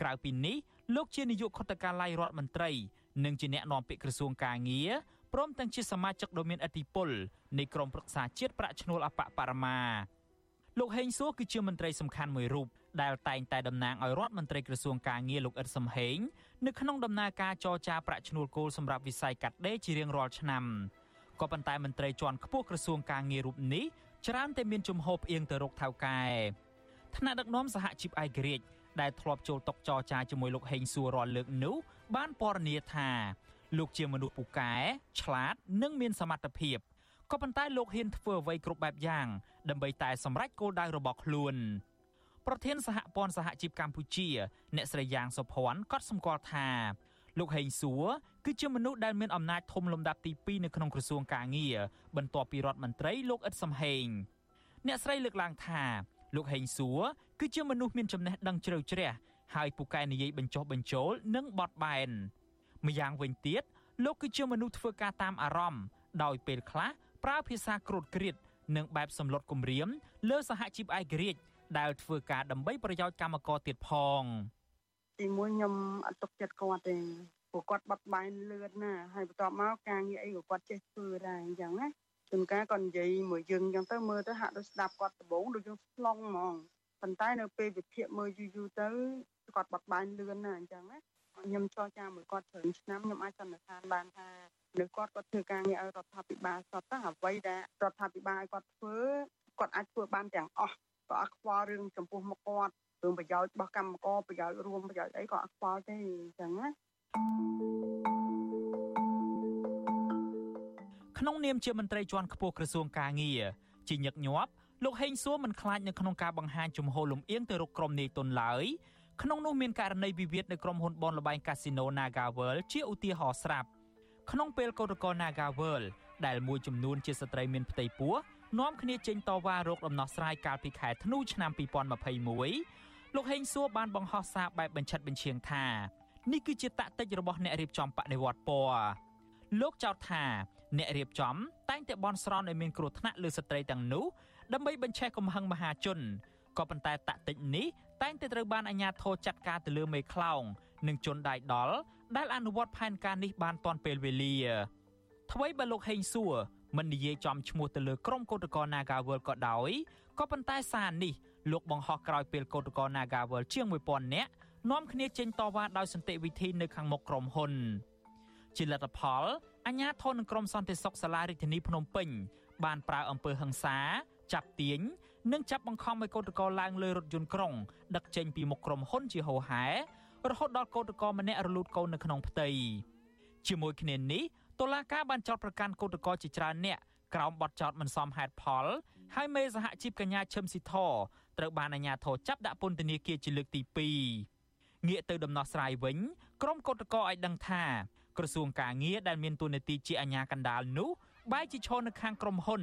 ក្រៅពីនេះលោកជានាយកខុទ្ទកាល័យរដ្ឋមន្ត្រីនិងជាអ្នកនាំពាក្យក្រសួងកាងារព្រមទាំងជាសមាជិកដ៏មានឥទ្ធិពលនៃក្រុមប្រឹក្សាជាតិប្រាក់ឈ្នួលអបអបរមាលោកហេងសួរគឺជាមន្ត្រីសំខាន់មួយរូបដែលតែងតែតំណាងឲ្យរដ្ឋមន្ត្រីក្រសួងកាងារលោកអ៊ិតសំហេងនៅក្នុងដំណើរការចរចាប្រាក់ឈ្នួលគោលសម្រាប់វិស័យកាត់ដេរជារៀងរាល់ឆ្នាំក៏ប៉ុន្តែមន្ត្រីជាន់ខ្ពស់ក្រសួងកាងាររូបនេះច្រើនតែមានជំហរផ្អៀងទៅរកថៅកែថ្នាក់ដឹកនាំសហជីពឯករាជ្យ ដែលធ្លាប់ចូលតុចរចាជាមួយលោកហេងសួររាល់លើកនោះបានពណ៌នាថាលោកជាមនុស្សពូកែឆ្លាត និងមានសមត្ថភាពក៏ប៉ុន្តែលោកហ៊ានធ្វើអ្វីគ្រប់បែបយ៉ាងដើម្បីតែសម្រេចគោលដៅរបស់ខ្លួនប្រធានសហព័ន្ធសហជីពកម្ពុជា អ្នកស្រីយ៉ាងសុភ័ណ្ឌក៏សម្គាល់ថាលោកហេងសួរគឺជាមនុស្សដែលមានអំណាចធំលំដាប់ទី2នៅក្នុងក្រសួងកាងារបន្ទាប់ពីរដ្ឋមន្ត្រីលោកអ៊ិតសំហេងអ្នកស្រីលើកឡើងថា លោកហេងសួរគឺជាមនុស្សមានចំណេះដឹងជ្រៅជ្រះហើយពូកែនិយាយបញ្ចុះបញ្ចូលនិងបត់បែនម្យ៉ាងវិញទៀតលោកគឺជាមនុស្សធ្វើការតាមអារម្មណ៍ដោយពេលខ្លះប្រើភាសាក្រូតក្រៀតនិងបែបសម្លុតគំរាម លើសហជីពឯករាជ្យដែលធ្វើការដើម្បីប្រយោជន៍កម្មករទៀតផងទីមួយខ្ញុំអត់ទុកចិត្តគាត់ទេព្រោះគាត់បត់បែនលឿនណាហើយបន្ទាប់មកការងារអីក៏គាត់ចេះធ្វើដែរអញ្ចឹងណា ជួនកាលគាត់និយាយមួយយើងអញ្ចឹងទៅមើលទៅហាក់ដូចស្ដាប់គាត់ដំបងដូចយើងស្លងហ្មងប៉ុន្តែនៅពេលវិភាគមើលយូរយូរទៅគាត់បត់បែនលឿនណាអញ្ចឹងណាខ្ញុំចរចាមួយគាត់ច្រើនឆ្នាំខ្ញុំអាចសន្និដ្ឋានបានថាលើគាត់គាត់ធ្វើការងារឲ្យរដ្ឋាភិបាលសតទៅអ្វីដែលរដ្ឋាភិបាលឲ្យគាត់ធ្វើគាត់អាចធ្វើបានទាំងអស់ក៏អត់ខ្វល់រឿងចំពោះមកគាត់រឿងប្រយោជន៍របស់កម្មករប្រយោជន៍រួមប្រយោជន៍អីក៏អត់ខ្វល់ទេអញ្ចឹងណា ក្នុងនាមជាមន្ត្រីជាន់ខ្ពស់ក្រសួងកាងារជាញឹកញាប់លោកហេងសួរមិនខ្លាចនៅក្នុងការបង្ហាញជំហរលំអៀងទៅរកក្រុមនាយទុនឡើយក្នុងនោះមានករណីវិវាទនៅក្រុមហ៊ុនបនលបែងកាស៊ីណូ Naga World ជាឧទាហរណ៍ស្រាប់ក្នុងពេលកោតក្រ Naga World ដែលមួយចំនួនជាស្ត្រីមានផ្ទៃពោះនាំគ្នាចេញតវ៉ារោគដំណោះស្រាយកាលពីខែធ្នូឆ្នាំ2021លោកហេងសួរបានបង្ហោះសារបែបបញ្ឆិតបញ្ឈៀងថានេះគឺជាតាក់ទិចរបស់អ្នករៀបចំបដិវត្តពណ៌ លោកចោទថាអ្នករៀបចំតែងតែបន់ស្រន់ឲ្យមានគ្រោះថ្នាក់លើស្ត្រីទាំងនោះដើម្បីបញ្ឆេះកំហឹងមហាជនក៏ប៉ុន្តែតាក់ទិចនេះតែងតែត្រូវបានអាជ្ញាធរចាត់ការទៅលើមេខ្លោងនិងជនដៃដល់ដែលអនុវត្តផែនការនេះបានទាន់ពេលវេលាអ្វីបើលោកហេងសួរមិននិយាយចំឈ្មោះទៅលើក្រុមកោតក្រ Nagawal ក៏ដោយក៏ប៉ុន្តែសារនេះលោកបង្ហោះក្រោយពេលកោតក្រ Nagawal ជាង1000នាក់នាំគ្នាចេញតវ៉ាដោយសន្តិវិធីនៅខាងមុខក្រុមហ៊ុន ជាលទ្ធផលអាជ្ញាធរនឹងក្រុមសន្តិសុខសាលារាជធានីភ្នំពេញ បានប្រើអំពើហិង្សា ចាប់ទាញនិងចាប់បង្ខំឲ្យកោតក្រឡើងលើរថយន្តក្រុង ដឹកចេញពីមុខក្រុមហ៊ុនជាហូហែរហូតដល់កោតក្រម្នាក់រលូតកូននៅក្នុងផ្ទៃជាមួយគ្នានេះតុលាការបានចោទប្រកាន់កោតក្រជាច្រើនអ្នកក្រោមបទចោទមិនសមហេតុផល ហើយមេសហជីពកញ្ញាឈឹមស៊ីធត្រូវបានអាជ្ញាធរចាប់ដាក់ពន្ធនាគារជាលើកទី2ងាកទៅដំណោះស្រាយវិញ ក្រុមកោតក្រឲ្យដឹងថា ក្រសួងការងារដែលមានតួនាទីជាអាជ្ញាកណ្ដាលនោះបែរជាឈរនៅខាងក្រុមហ៊ុន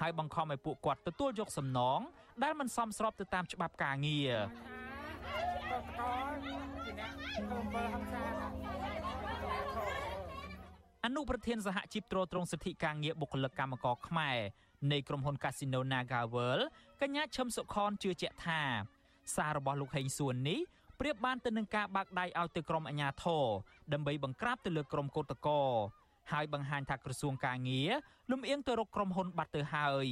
ហើយបង្ខំឲ្យពួកគាត់ទទួលយកសំណងដែលមិនសមស្របទៅតាមច្បាប់ការងារអនុប្រធានសហជីពត្រួតត្រងសិទ្ធិការងារបុគ្គលិកកម្មករខ្មែរនៃក្រុមហ៊ុន Casino Naga World កញ្ញាឈឹមសុខនជឿជាក់ថាសាររបស់លោកហេងសួននេះ ប្រៀបបានទៅនឹងការបាក់ដៃឲ្យទៅក្រុមអាជ្ញាធរដើម្បីបង្ក្រាបទៅលើក្រុមកោតក្រហើយបង្ហាញថាក្រសួងការងារលំអៀងទៅរកក្រុមហ៊ុនបាត់ទៅហើយ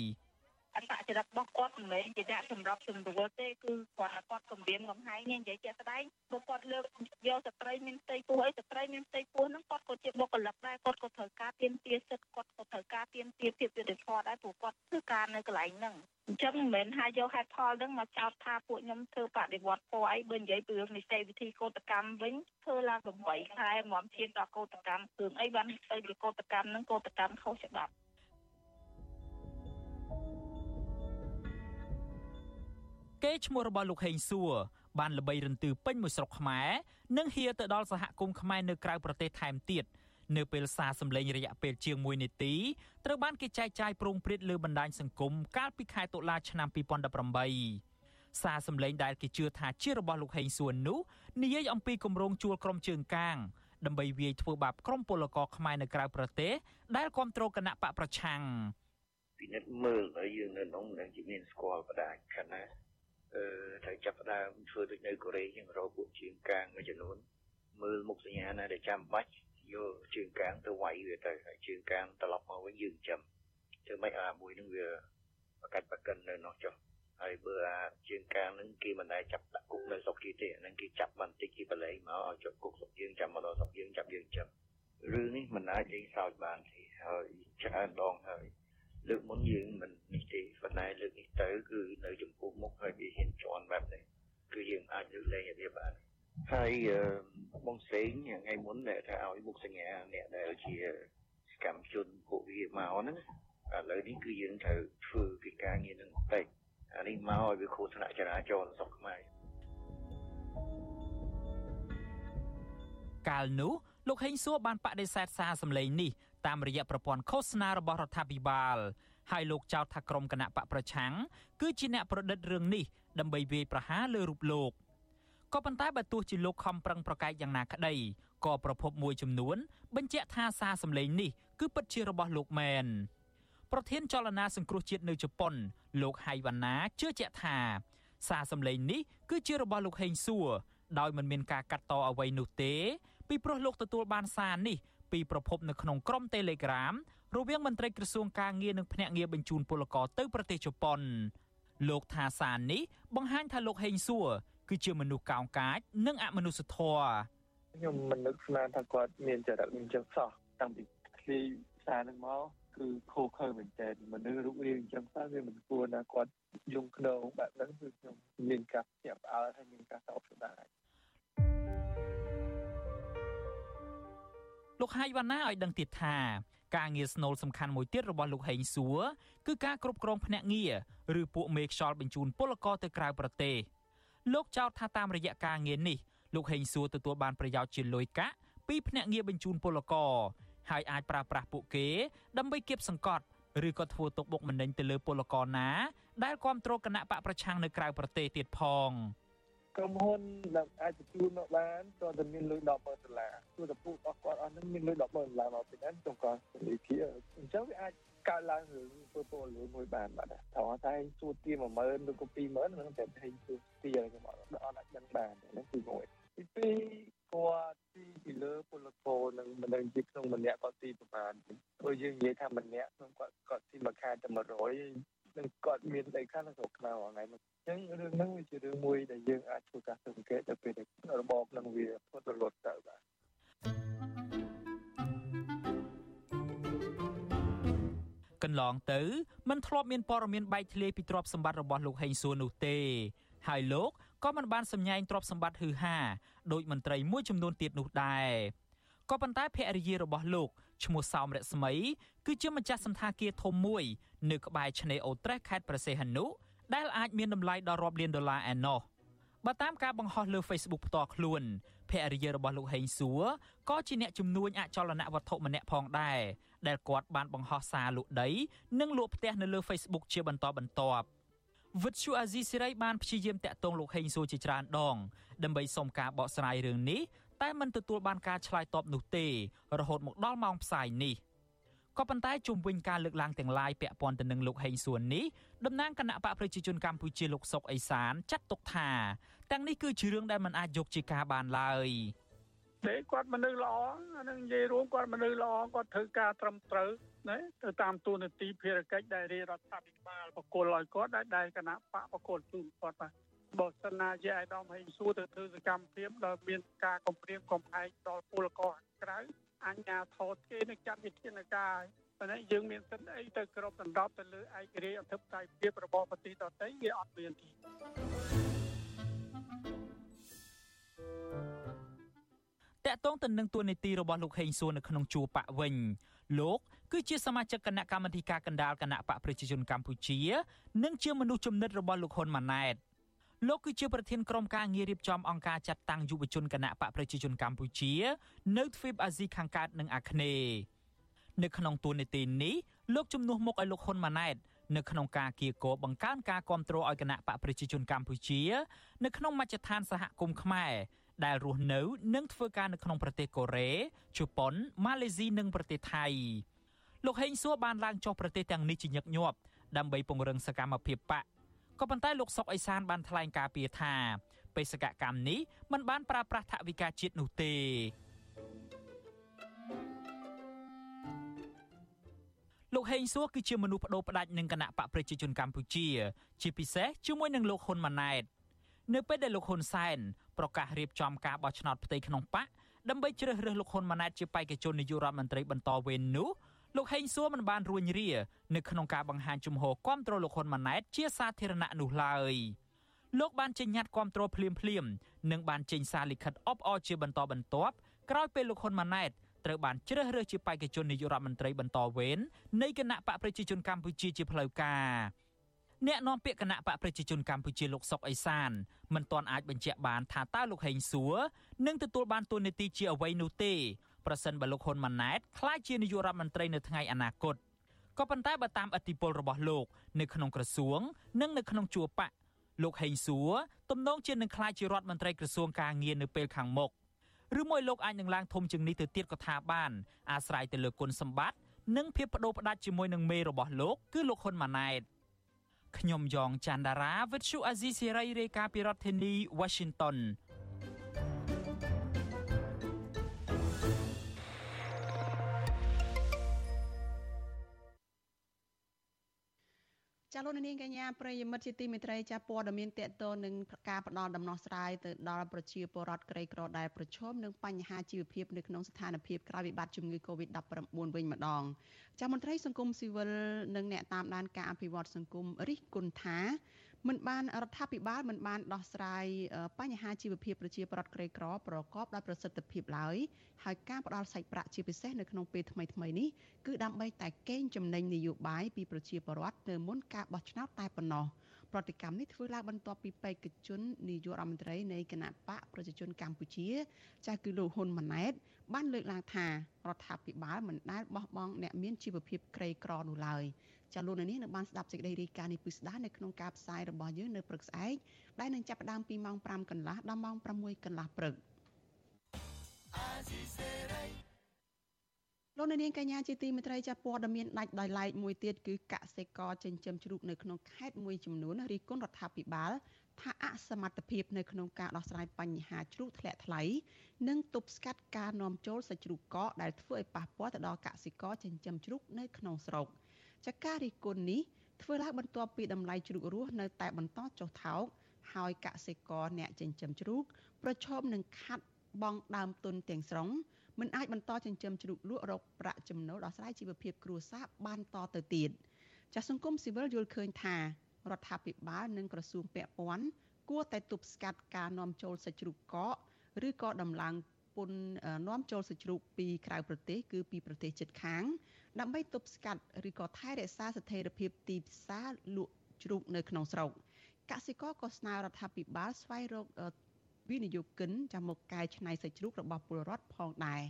អត្តចរិតរបស់គាត់មិនមែនជាអ្នកសម្របសម្រួលទេគឺគាត់គាត់គម្រាមកំហែងនេះនិយាយជាក់ស្ដែងព្រោះគាត់លើកយកស្ត្រីមានផ្ទៃពោះអីស្ត្រីមានផ្ទៃពោះហ្នឹងគាត់ក៏ជាបុគ្គលិកដែរគាត់ក៏ត្រូវការទៀមទាសិទ្ធិគាត់ក៏ត្រូវការទៀមទាភាពយុត្តិធម៌ដែរព្រោះគាត់ធ្វើការនៅកន្លែងហ្នឹងអញ្ចឹងមិនមែនថាយកហេតុផលហ្នឹងមកចោទថាពួកខ្ញុំធ្វើបដិវត្តពណ៌អីបើនិយាយពីរឿងនីតិវិធីកោតកម្មវិញធ្វើឡើង8ខែមកឈានដល់កោតកម្មរឿងអីបានទៅពីកោតកម្មហ្នឹងកោតកម្មខុសច្បាប់ គេឈ្មោះរបស់លោកហេងសួរបានល្បីរន្ទឺពេញមួយស្រុកខ្មែរនិងហៀទៅដល់សហគមន៍ខ្មែរនៅក្រៅប្រទេសថែមទៀតនៅពេលសារសម្លេងរយៈពេលជាង1នាទីត្រូវបានគេចែកចាយប្រងព្រឹត្តលើបណ្ដាញសង្គមកាលពីខែតុលាឆ្នាំ2018សារសម្លេងដែលគេជឿថាជារបស់លោកហេងសួននោះនិយាយអំពីគម្រោងជួលក្រុមជើងកាងដើម្បីវាយធ្វើបាបក្រុមពលករខ្មែរនៅក្រៅប្រទេសដែលគ្រប់គ្រងគណៈបកប្រឆាំងពិនិត្យមើលហើយយើងនៅក្នុងនឹងជាមានស្គាល់បដាខណៈអឺ ត្រូវចាប់ផ្ដើមធ្វើដូចនៅកូរ៉េជាងរកពួកជើងកាងមួយចំនួនមើលមុខសញ្ញាណាដែលចាំបាច់យកជើងកាងទៅវាយវាទៅហើយជើងកាងត្រឡប់មកវិញយើងចាំធ្វើម៉េចអាមួយនឹងវាបកាច់បកិននៅនោះចុះហើយបើអាជាងកាងនឹងគេមិនដែលចាប់ដាក់គុកនៅស្រុកគេទេហ្នឹងគេចាប់បន្តិចគេបលែងមកឲ្យជាប់គុកស្រុកយើងចាំមកដល់ស្រុកយើងចាប់យើងចាំរឿងនេះមិនអាចលេងសើចបានទេហើយច្រើនដងហើយ លើកមុនយើងមិននេះទេប៉ុន្តែលើកនេះទៅគឺនៅចំពោះមុខហើយវាហ៊ានជន់បែបនេះគឺយើងអាចលើកលែងវាបានហើយបងសេងថ្ងៃមុនដែលថាឲ្យមុខសញ្ញាអ្នកដែលជាសកម្មជនពួកវាមកហ្នឹងឥឡូវនេះគឺយើងត្រូវធ្វើកិច្ចការងារនឹងបន្តិចអានេះមកឲ្យវាគ្រោះថ្នាក់ចរាចរណ៍ស្រុកខ្មែរកាលនោះលោកហេងសួរបានបដិសេធសារសម្លេងនេះ តាមរយៈប្រព័ន្ធឃោសនារបស់រដ្ឋាភិបាលហើយលោកចោទថាក្រុមគណៈបកប្រឆាំងគឺជាអ្នកប្រឌិតរឿងនេះដើម្បីវាយប្រហារលើរូបលោកក៏ប៉ុន្តែបើទោះជាលោកខំប្រឹងប្រកែកយ៉ាងណាក្តីក៏ប្រភពមួយចំនួន បញ្ជាក់ថាសារសម្លេងនេះគឺពិតជារបស់លោកមែនប្រធានចលនាសង្គ្រោះជាតិនៅជប៉ុន លោកហៃវ៉ាណាជឿជាក់ថាសារសម្លេងនេះគឺជារបស់លោកហេងសួរដោយមិនមានការកាត់តអ្វីនោះទេ ពីព្រោះលោកទទួលបានសារនេះ ពីប្រភពនៅក្នុងក្រុម Telegram រវាងមន្ត្រីក្រសួងការងារនិងភ្នាក់ងារបញ្ជូនពលករទៅប្រទេសជប៉ុនលោកថាសារនេះបង្ហាញថាលោកហេងសួរគឺជាមនុស្សកោងកាច និងអមនុស្សធម៌ខ្ញុំមិននឹកស្មានថាគាត់មានចរិតអញ្ចឹងសោះតាំងពីឃ្លីសារនឹងមកគឺខូខើមែនតើមនុស្សរូបរាងអញ្ចឹងតើវាមិនគួរណាគាត់យំខ្នងបែបហ្នឹងគឺខ្ញុំមានការភ្ញាក់ផ្អើលហើយមានការសោកស្ដាយ លោកហៃវ៉ាណាឲ្យដឹងទៀតថាការងារស្នូលសំខាន់មួយទៀតរបស់លោកហេងសួរគឺការគ្រប់គ្រងភ្នាក់ងារឬពួកមេខ្យល់បញ្ជូនពលករទៅក្រៅប្រទេសលោកចោទថាតាមរយៈការងារនេះលោកហេងសួរទទួលបានប្រយោជន៍ជាលុយកាក់ពីភ្នាក់ងារបញ្ជូនពលករហើយអាចប្រើប្រាស់ពួកគេ ដើម្បីគៀបសង្កត់ឬក៏ធ្វើទុកបុកម្នេញទៅលើពលករណា ដែលគ្រប់គ្រងគណៈបកប្រឆាំងនៅក្រៅប្រទេសទៀតផង ក្រុមហ៊ុនដែលអាចទទួលមកបានក៏តែមានលុយ100000ដុល្លារទោះតែពួករបស់គាត់អស់ហ្នឹងមានលុយ100000ដុល្លារមកពីហ្នឹងចុងក្រោយលុយគៀអញ្ចឹងវាអាចកើតឡើងរឿងធ្វើពលលុយមួយបានបាទត្រង់តែសួរទា10000ឬក៏20000ហ្នឹងតែតែសួរទាអីក៏មកអត់អាចដឹងបានហ្នឹងគឺមួយទីពីរគាត់ទីពីលើពលករនឹងមិនដឹងជាក្នុងម្នាក់គាត់ទីប្រហែលព្រោះយើងនិយាយថាម្នាក់ក្នុងគាត់គាត់ទីមួយខែតែ100 នឹងគាត់មានដីខាងនៅស្រុកខ្មែរថ្ងៃនេះអញ្ចឹងរឿងហ្នឹងវាជារឿងមួយដែលយើងអាចធ្វើការសង្កេតទៅពេលរបបនឹងវាធ្វើទៅលត់ទៅបាទកន្លងទៅมันធ្លាប់មានព័ត៌មានបែកធ្លាយពីទ្រព្យសម្បត្តិរបស់លោកហេងសួរនោះទេ ហើយលោកក៏មិនបានសម្ញែងទ្រព្យសម្បត្តិហឺហាដោយមន្ត្រីមួយចំនួនទៀតនោះដែរក៏ប៉ុន្តែភរិយារបស់លោក ឈ្មោះសោមរស្មី គឺជាម្ចាស់សន្តាគារធំមួយ នៅក្បែរឆ្នេរអូត្រេសខេត្តព្រះសីហនុដែលអាចមានតម្លៃដល់រាប់លានដុល្លារឯណោះបើតាមការបង្ហោះលើ Facebook ផ្ទាល់ខ្លួនភរិយារបស់លោកហេងសួរក៏ជាអ្នកជំនួញអចលនវត្ថុម្នាក់ផងដែរដែលគាត់បានបង្ហោះសារលក់ដី និងលក់ផ្ទះនៅលើ Facebook ជាបន្តបន្ទាប់វិទ្យុអាស៊ីសេរីបានព្យាយាមតាក់ទងលោកហេងសួរជាច្រើនដងដើម្បីសុំការបកស្រាយរឿងនេះ តែមិនទទួលបានការឆ្លើយតបនោះទេ រហូតមកដល់ម៉ោងផ្សាយនេះក៏ប៉ុន្តែជុំវិញការលើកឡើងទាំងឡាយពាក់ព័ន្ធទៅនឹងលោកហេងសួននេះតំណាងគណៈបកប្រជាជនកម្ពុជាលោកសុកអេសានចាត់ទុកថាទាំងនេះគឺជារឿងដែលមិនអាចយកជាការបានឡើយតែគាត់មនុស្សល្អអានឹងនិយាយរួមគាត់មនុស្សល្អគាត់ធ្វើការត្រឹមត្រូវណាទៅតាមទូនាទីភារកិច្ចដែលរាជរដ្ឋាភិបាលបកគលឲ្យគាត់ដែលដែលគណៈបកបកគលជូនគាត់បាទ បើសិនណាជាឯកឧត្តមហេងសួរទៅធ្វើសកម្មភាពដល់មានការកំព្រាមកំហែងដល់ពលករក្រៅអញ្ញាធតគេនឹងចាត់វិធានការប៉ុន្តែយើងមានសិទ្ធិអីទៅគ្រប់ដណ្ដប់ទៅលើឯករាជ្យអធិបតេយ្យភាពរបស់ប្រទេសដទៃវាអត់មានទេតកតងទៅនឹងទួនាទីរបស់លោកហេងសួរនៅក្នុងជួរបកវិញលោកគឺជាសមាជិកគណៈកម្មាធិការកណ្ដាលគណៈបកប្រជាជនកម្ពុជា និងជាមនុស្សចំណិតរបស់លោកហ៊ុនម៉ាណែត លោកគឺជាប្រធានក្រុមការងាររៀបចំអង្គការចាត់តាំងយុវជនគណៈបកប្រជាជនកម្ពុជា នៅទ្វីបអាស៊ីខាងកើតនិងអាគ្នេយ៍នៅក្នុងទួនាទីនេះលោកជំនួសមុខឲ្យលោកហ៊ុនម៉ាណែតនៅក្នុងការគៀកោបង្កើនការគ្រប់គ្រងឲ្យគណៈបកប្រជាជនកម្ពុជា នៅក្នុងមជ្ឈដ្ឋានសហគមន៍ខ្មែរដែលរស់នៅនិងធ្វើការនៅក្នុងប្រទេសកូរ៉េជប៉ុនម៉ាឡេស៊ីនិងប្រទេសថៃលោកហេងសួរបានឡើងចុះប្រទេសទាំងនេះជាញឹកញាប់ដើម្បីពង្រឹងសកម្មភាពបក ក៏ប៉ុន្តែលោកសុកអេសានបានថ្លែងការពីថាបេសកកម្មនេះមិនបានប្រើប្រាស់ថវិកាជាតិនោះទេលោកហេងសួរគឺជាមនុស្សបដូរផ្ដាច់នឹងគណៈបកប្រជាជនកម្ពុជា ជាពិសេសជាមួយនឹងលោកហ៊ុនម៉ាណែតនៅពេលដែលលោកហ៊ុនសែនប្រកាសរៀបចំការបោះឆ្នោតផ្ទៃក្នុងបកដើម្បីជ្រើសរើសលោកហ៊ុនម៉ាណែតជាបេក្ខជននាយករដ្ឋមន្ត្រីបន្តវេននោះ លោកហេងសួរមិនបានរួញរានៅក្នុងការបង្ហាញជំហរគាំទ្រលោកហ៊ុនម៉ាណែតជាសាធារណៈនោះឡើយលោកបានចេញញត្តិគាំទ្រភ្លាមភ្លាមនិងបានចេញសារលិខិតអបអរជាបន្តបន្ទាប់ក្រោយពេលលោកហ៊ុនម៉ាណែតត្រូវបានជ្រើសរើសជាបេក្ខជននាយករដ្ឋមន្ត្រីបន្តវេននៃគណៈបកប្រជាជនកម្ពុជាជាផ្លូវការអ្នកនាំពាក្យគណៈបកប្រជាជនកម្ពុជាលោកសុកអេសានមិនទាន់អាចបញ្ជាក់បានថាតើលោកហេងសួរនឹងទទួលបានតួនាទីជាអ្វីនោះទេ ប្រសិនបើលោកហ៊ុនម៉ាណែតក្លាយជានាយករដ្ឋមន្ត្រីនៅថ្ងៃអនាគតក៏ប៉ុន្តែបើតាមអធិបុលរបស់លោក នៅក្នុងក្រសួង និងនៅក្នុងជួរបកលោកហេងសួរទំនងជានឹងក្លាយជារដ្ឋមន្ត្រីក្រសួងការងារនៅពេលខាងមុខឬមួយលោកអាចនឹងឡើងធំជាងនេះទៅទៀតក៏ថាបានអាស្រ័យទៅលើគុណសម្បត្តិនិងភាពបដូរផ្ដាច់ជាមួយនឹងមេរបស់លោកគឺលោកហ៊ុនម៉ាណែតខ្ញុំយ៉ងច័ន្ទដារាវិទ្យុអាស៊ីសេរីរាយការណ៍ពីរដ្ឋធានី Washington ចាលោកនាងកញ្ញាប្រិយមិត្តជាទីមេត្រីចាព័ត៌មានតកតនឹងការផ្ដល់ដំណោះស្រាយទៅដល់ប្រជាពលរដ្ឋក្រីក្រដែលប្រឈមនឹងបញ្ហាជីវភាពនៅក្នុងស្ថានភាពក្រោយវិបត្តិជំងឺ Covid-19 វិញម្ដងចាមន្ត្រីសង្គមស៊ីវិលនិងអ្នកតាមដានការអភិវឌ្ឍសង្គមរិះគន់ថា មិនបានរដ្ឋាភិបាលមិនបានដោះស្រាយបញ្ហាជីវភាពប្រជាពលរដ្ឋក្រីក្រប្រកបដោយប្រសិទ្ធភាពឡើយហើយការផ្ដល់សាច់ប្រាក់ជាពិសេសនៅក្នុងពេលថ្មីៗនេះគឺដើម្បីតែកេងចំណេញនយោបាយពីប្រជាពលរដ្ឋនៅមុនការបោះឆ្នោតតែប៉ុណ្ណោះប្រតិកម្មនេះធ្វើឡើងបន្ទាប់ពីបេក្ខជននាយករដ្ឋមន្ត្រីនៃគណៈបកប្រជាជនកម្ពុជា ចាស់គឺលោកហ៊ុនម៉ាណែត បានលើកឡើងថារដ្ឋាភិបាលមិនដែលបោះបង់អ្នកមានជីវភាពក្រីក្រនោះឡើយ ចាលោកនាងនៅបានស្ដាប់សេចក្តីរាយការណ៍នេះពិស្ដានៅក្នុងការផ្សាយរបស់យើងនៅព្រឹកស្អែកដែលនឹងចាប់ផ្ដើមពីម៉ោង5កន្លះដល់ម៉ោង6កន្លះព្រឹកលោកនាងកញ្ញាជាទីមេត្រីចាព័ត៌មានដាច់ដោយឡែកមួយទៀតគឺកសិករចិញ្ចឹមជ្រូកនៅក្នុងខេត្តមួយចំនួនរីគុណរដ្ឋាភិបាលថាអសមត្ថភាពនៅក្នុងការដោះស្រាយបញ្ហាជ្រូកធ្លាក់ថ្លៃនិងទប់ស្កាត់ការនាំចូលសាច់ជ្រូកកកដែលធ្វើឲ្យប៉ះពាល់ទៅដល់កសិករចិញ្ចឹមជ្រូកនៅក្នុងស្រុក។ ចការរិះគន់នេះធ្វើឡើងបន្ទាប់ពីតម្លៃជ្រូករស់នៅតែបន្តចុះថោកហើយកសិករអ្នកចិញ្ចឹមជ្រូក ប្រឈមនឹងខាត់បង់ដើមទុនទាំងស្រុងមិនអាចបន្តចិញ្ចឹមជ្រូកលក់រកប្រាក់ចំណូលដោះស្រាយជីវភាពគ្រួសារបានតទៅទៀតចាសសង្គមស៊ីវិលយល់ឃើញថារដ្ឋាភិបាលនិងក្រសួងពាក់ព័ន្ធគួរតែទប់ស្កាត់ការនាំចូលសាច់ជ្រូកកកឬក៏ដំឡើង ពន្ធនាំចូលសាច់ជ្រូកពីក្រៅប្រទេសគឺពីប្រទេសជិតខាង ដើម្បីទប់ស្កាត់ឬក៏ថែរក្សាស្ថិរភាពទីផ្សារលក់ជ្រូកនៅក្នុងស្រុកកសិករក៏ស្នើរដ្ឋាភិបាលស្វែងរកវិនិយោគិនចាំមកកែច្នៃសាច់ជ្រូករបស់ពលរដ្ឋផងដែរ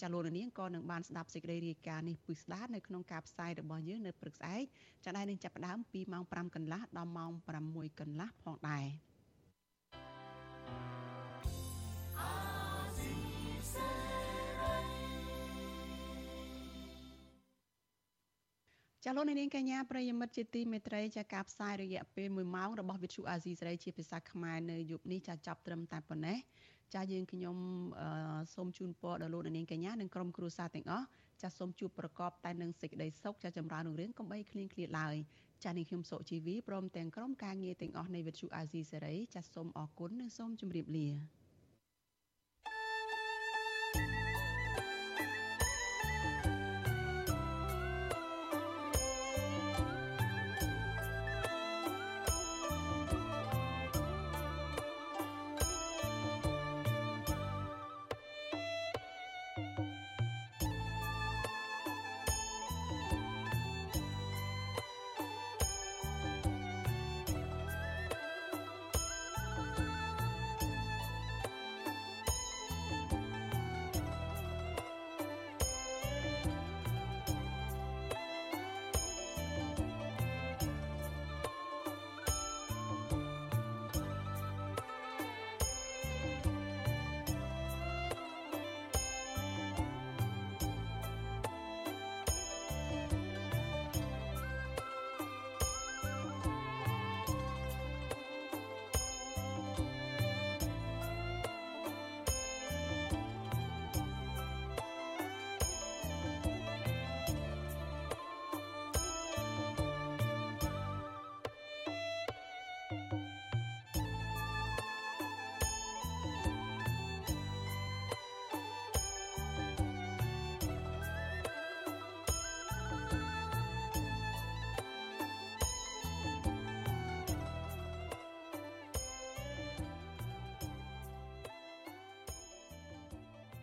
ចាលោកនាងក៏នឹងបានស្ដាប់សេចក្តីរាយការណ៍នេះពិស្ដានៅក្នុងការផ្សាយរបស់យើងនៅព្រឹកស្អែកចាដែលនឹងចាប់ផ្ដើមពីម៉ោង5កន្លះដល់ម៉ោង6កន្លះផងដែរ ចាលោកនាងកញ្ញាប្រិយមិត្តជាទីមេត្រីចាការផ្សាយរយៈពេល1ម៉ោងរបស់វិទ្យុអាស៊ីសេរីជាភាសាខ្មែរនៅយប់នេះចាចាប់ត្រឹមតែប៉ុណ្ណេះចាយើងខ្ញុំសូមជូនពរដល់លោកនាងកញ្ញានិងក្រុមគ្រួសារទាំងអស់ចាសូមជួបប្រកបតែនឹងសេចក្តីសុខចាចម្រើនរុងរឿងកុំបីឃ្លៀងឃ្លាតឡើយចានេះខ្ញុំសុជីវីព្រមទាំងក្រុមការងារទាំងអស់នៃវិទ្យុអាស៊ីសេរីចាសូមអរគុណនិងសូមជម្រាបលា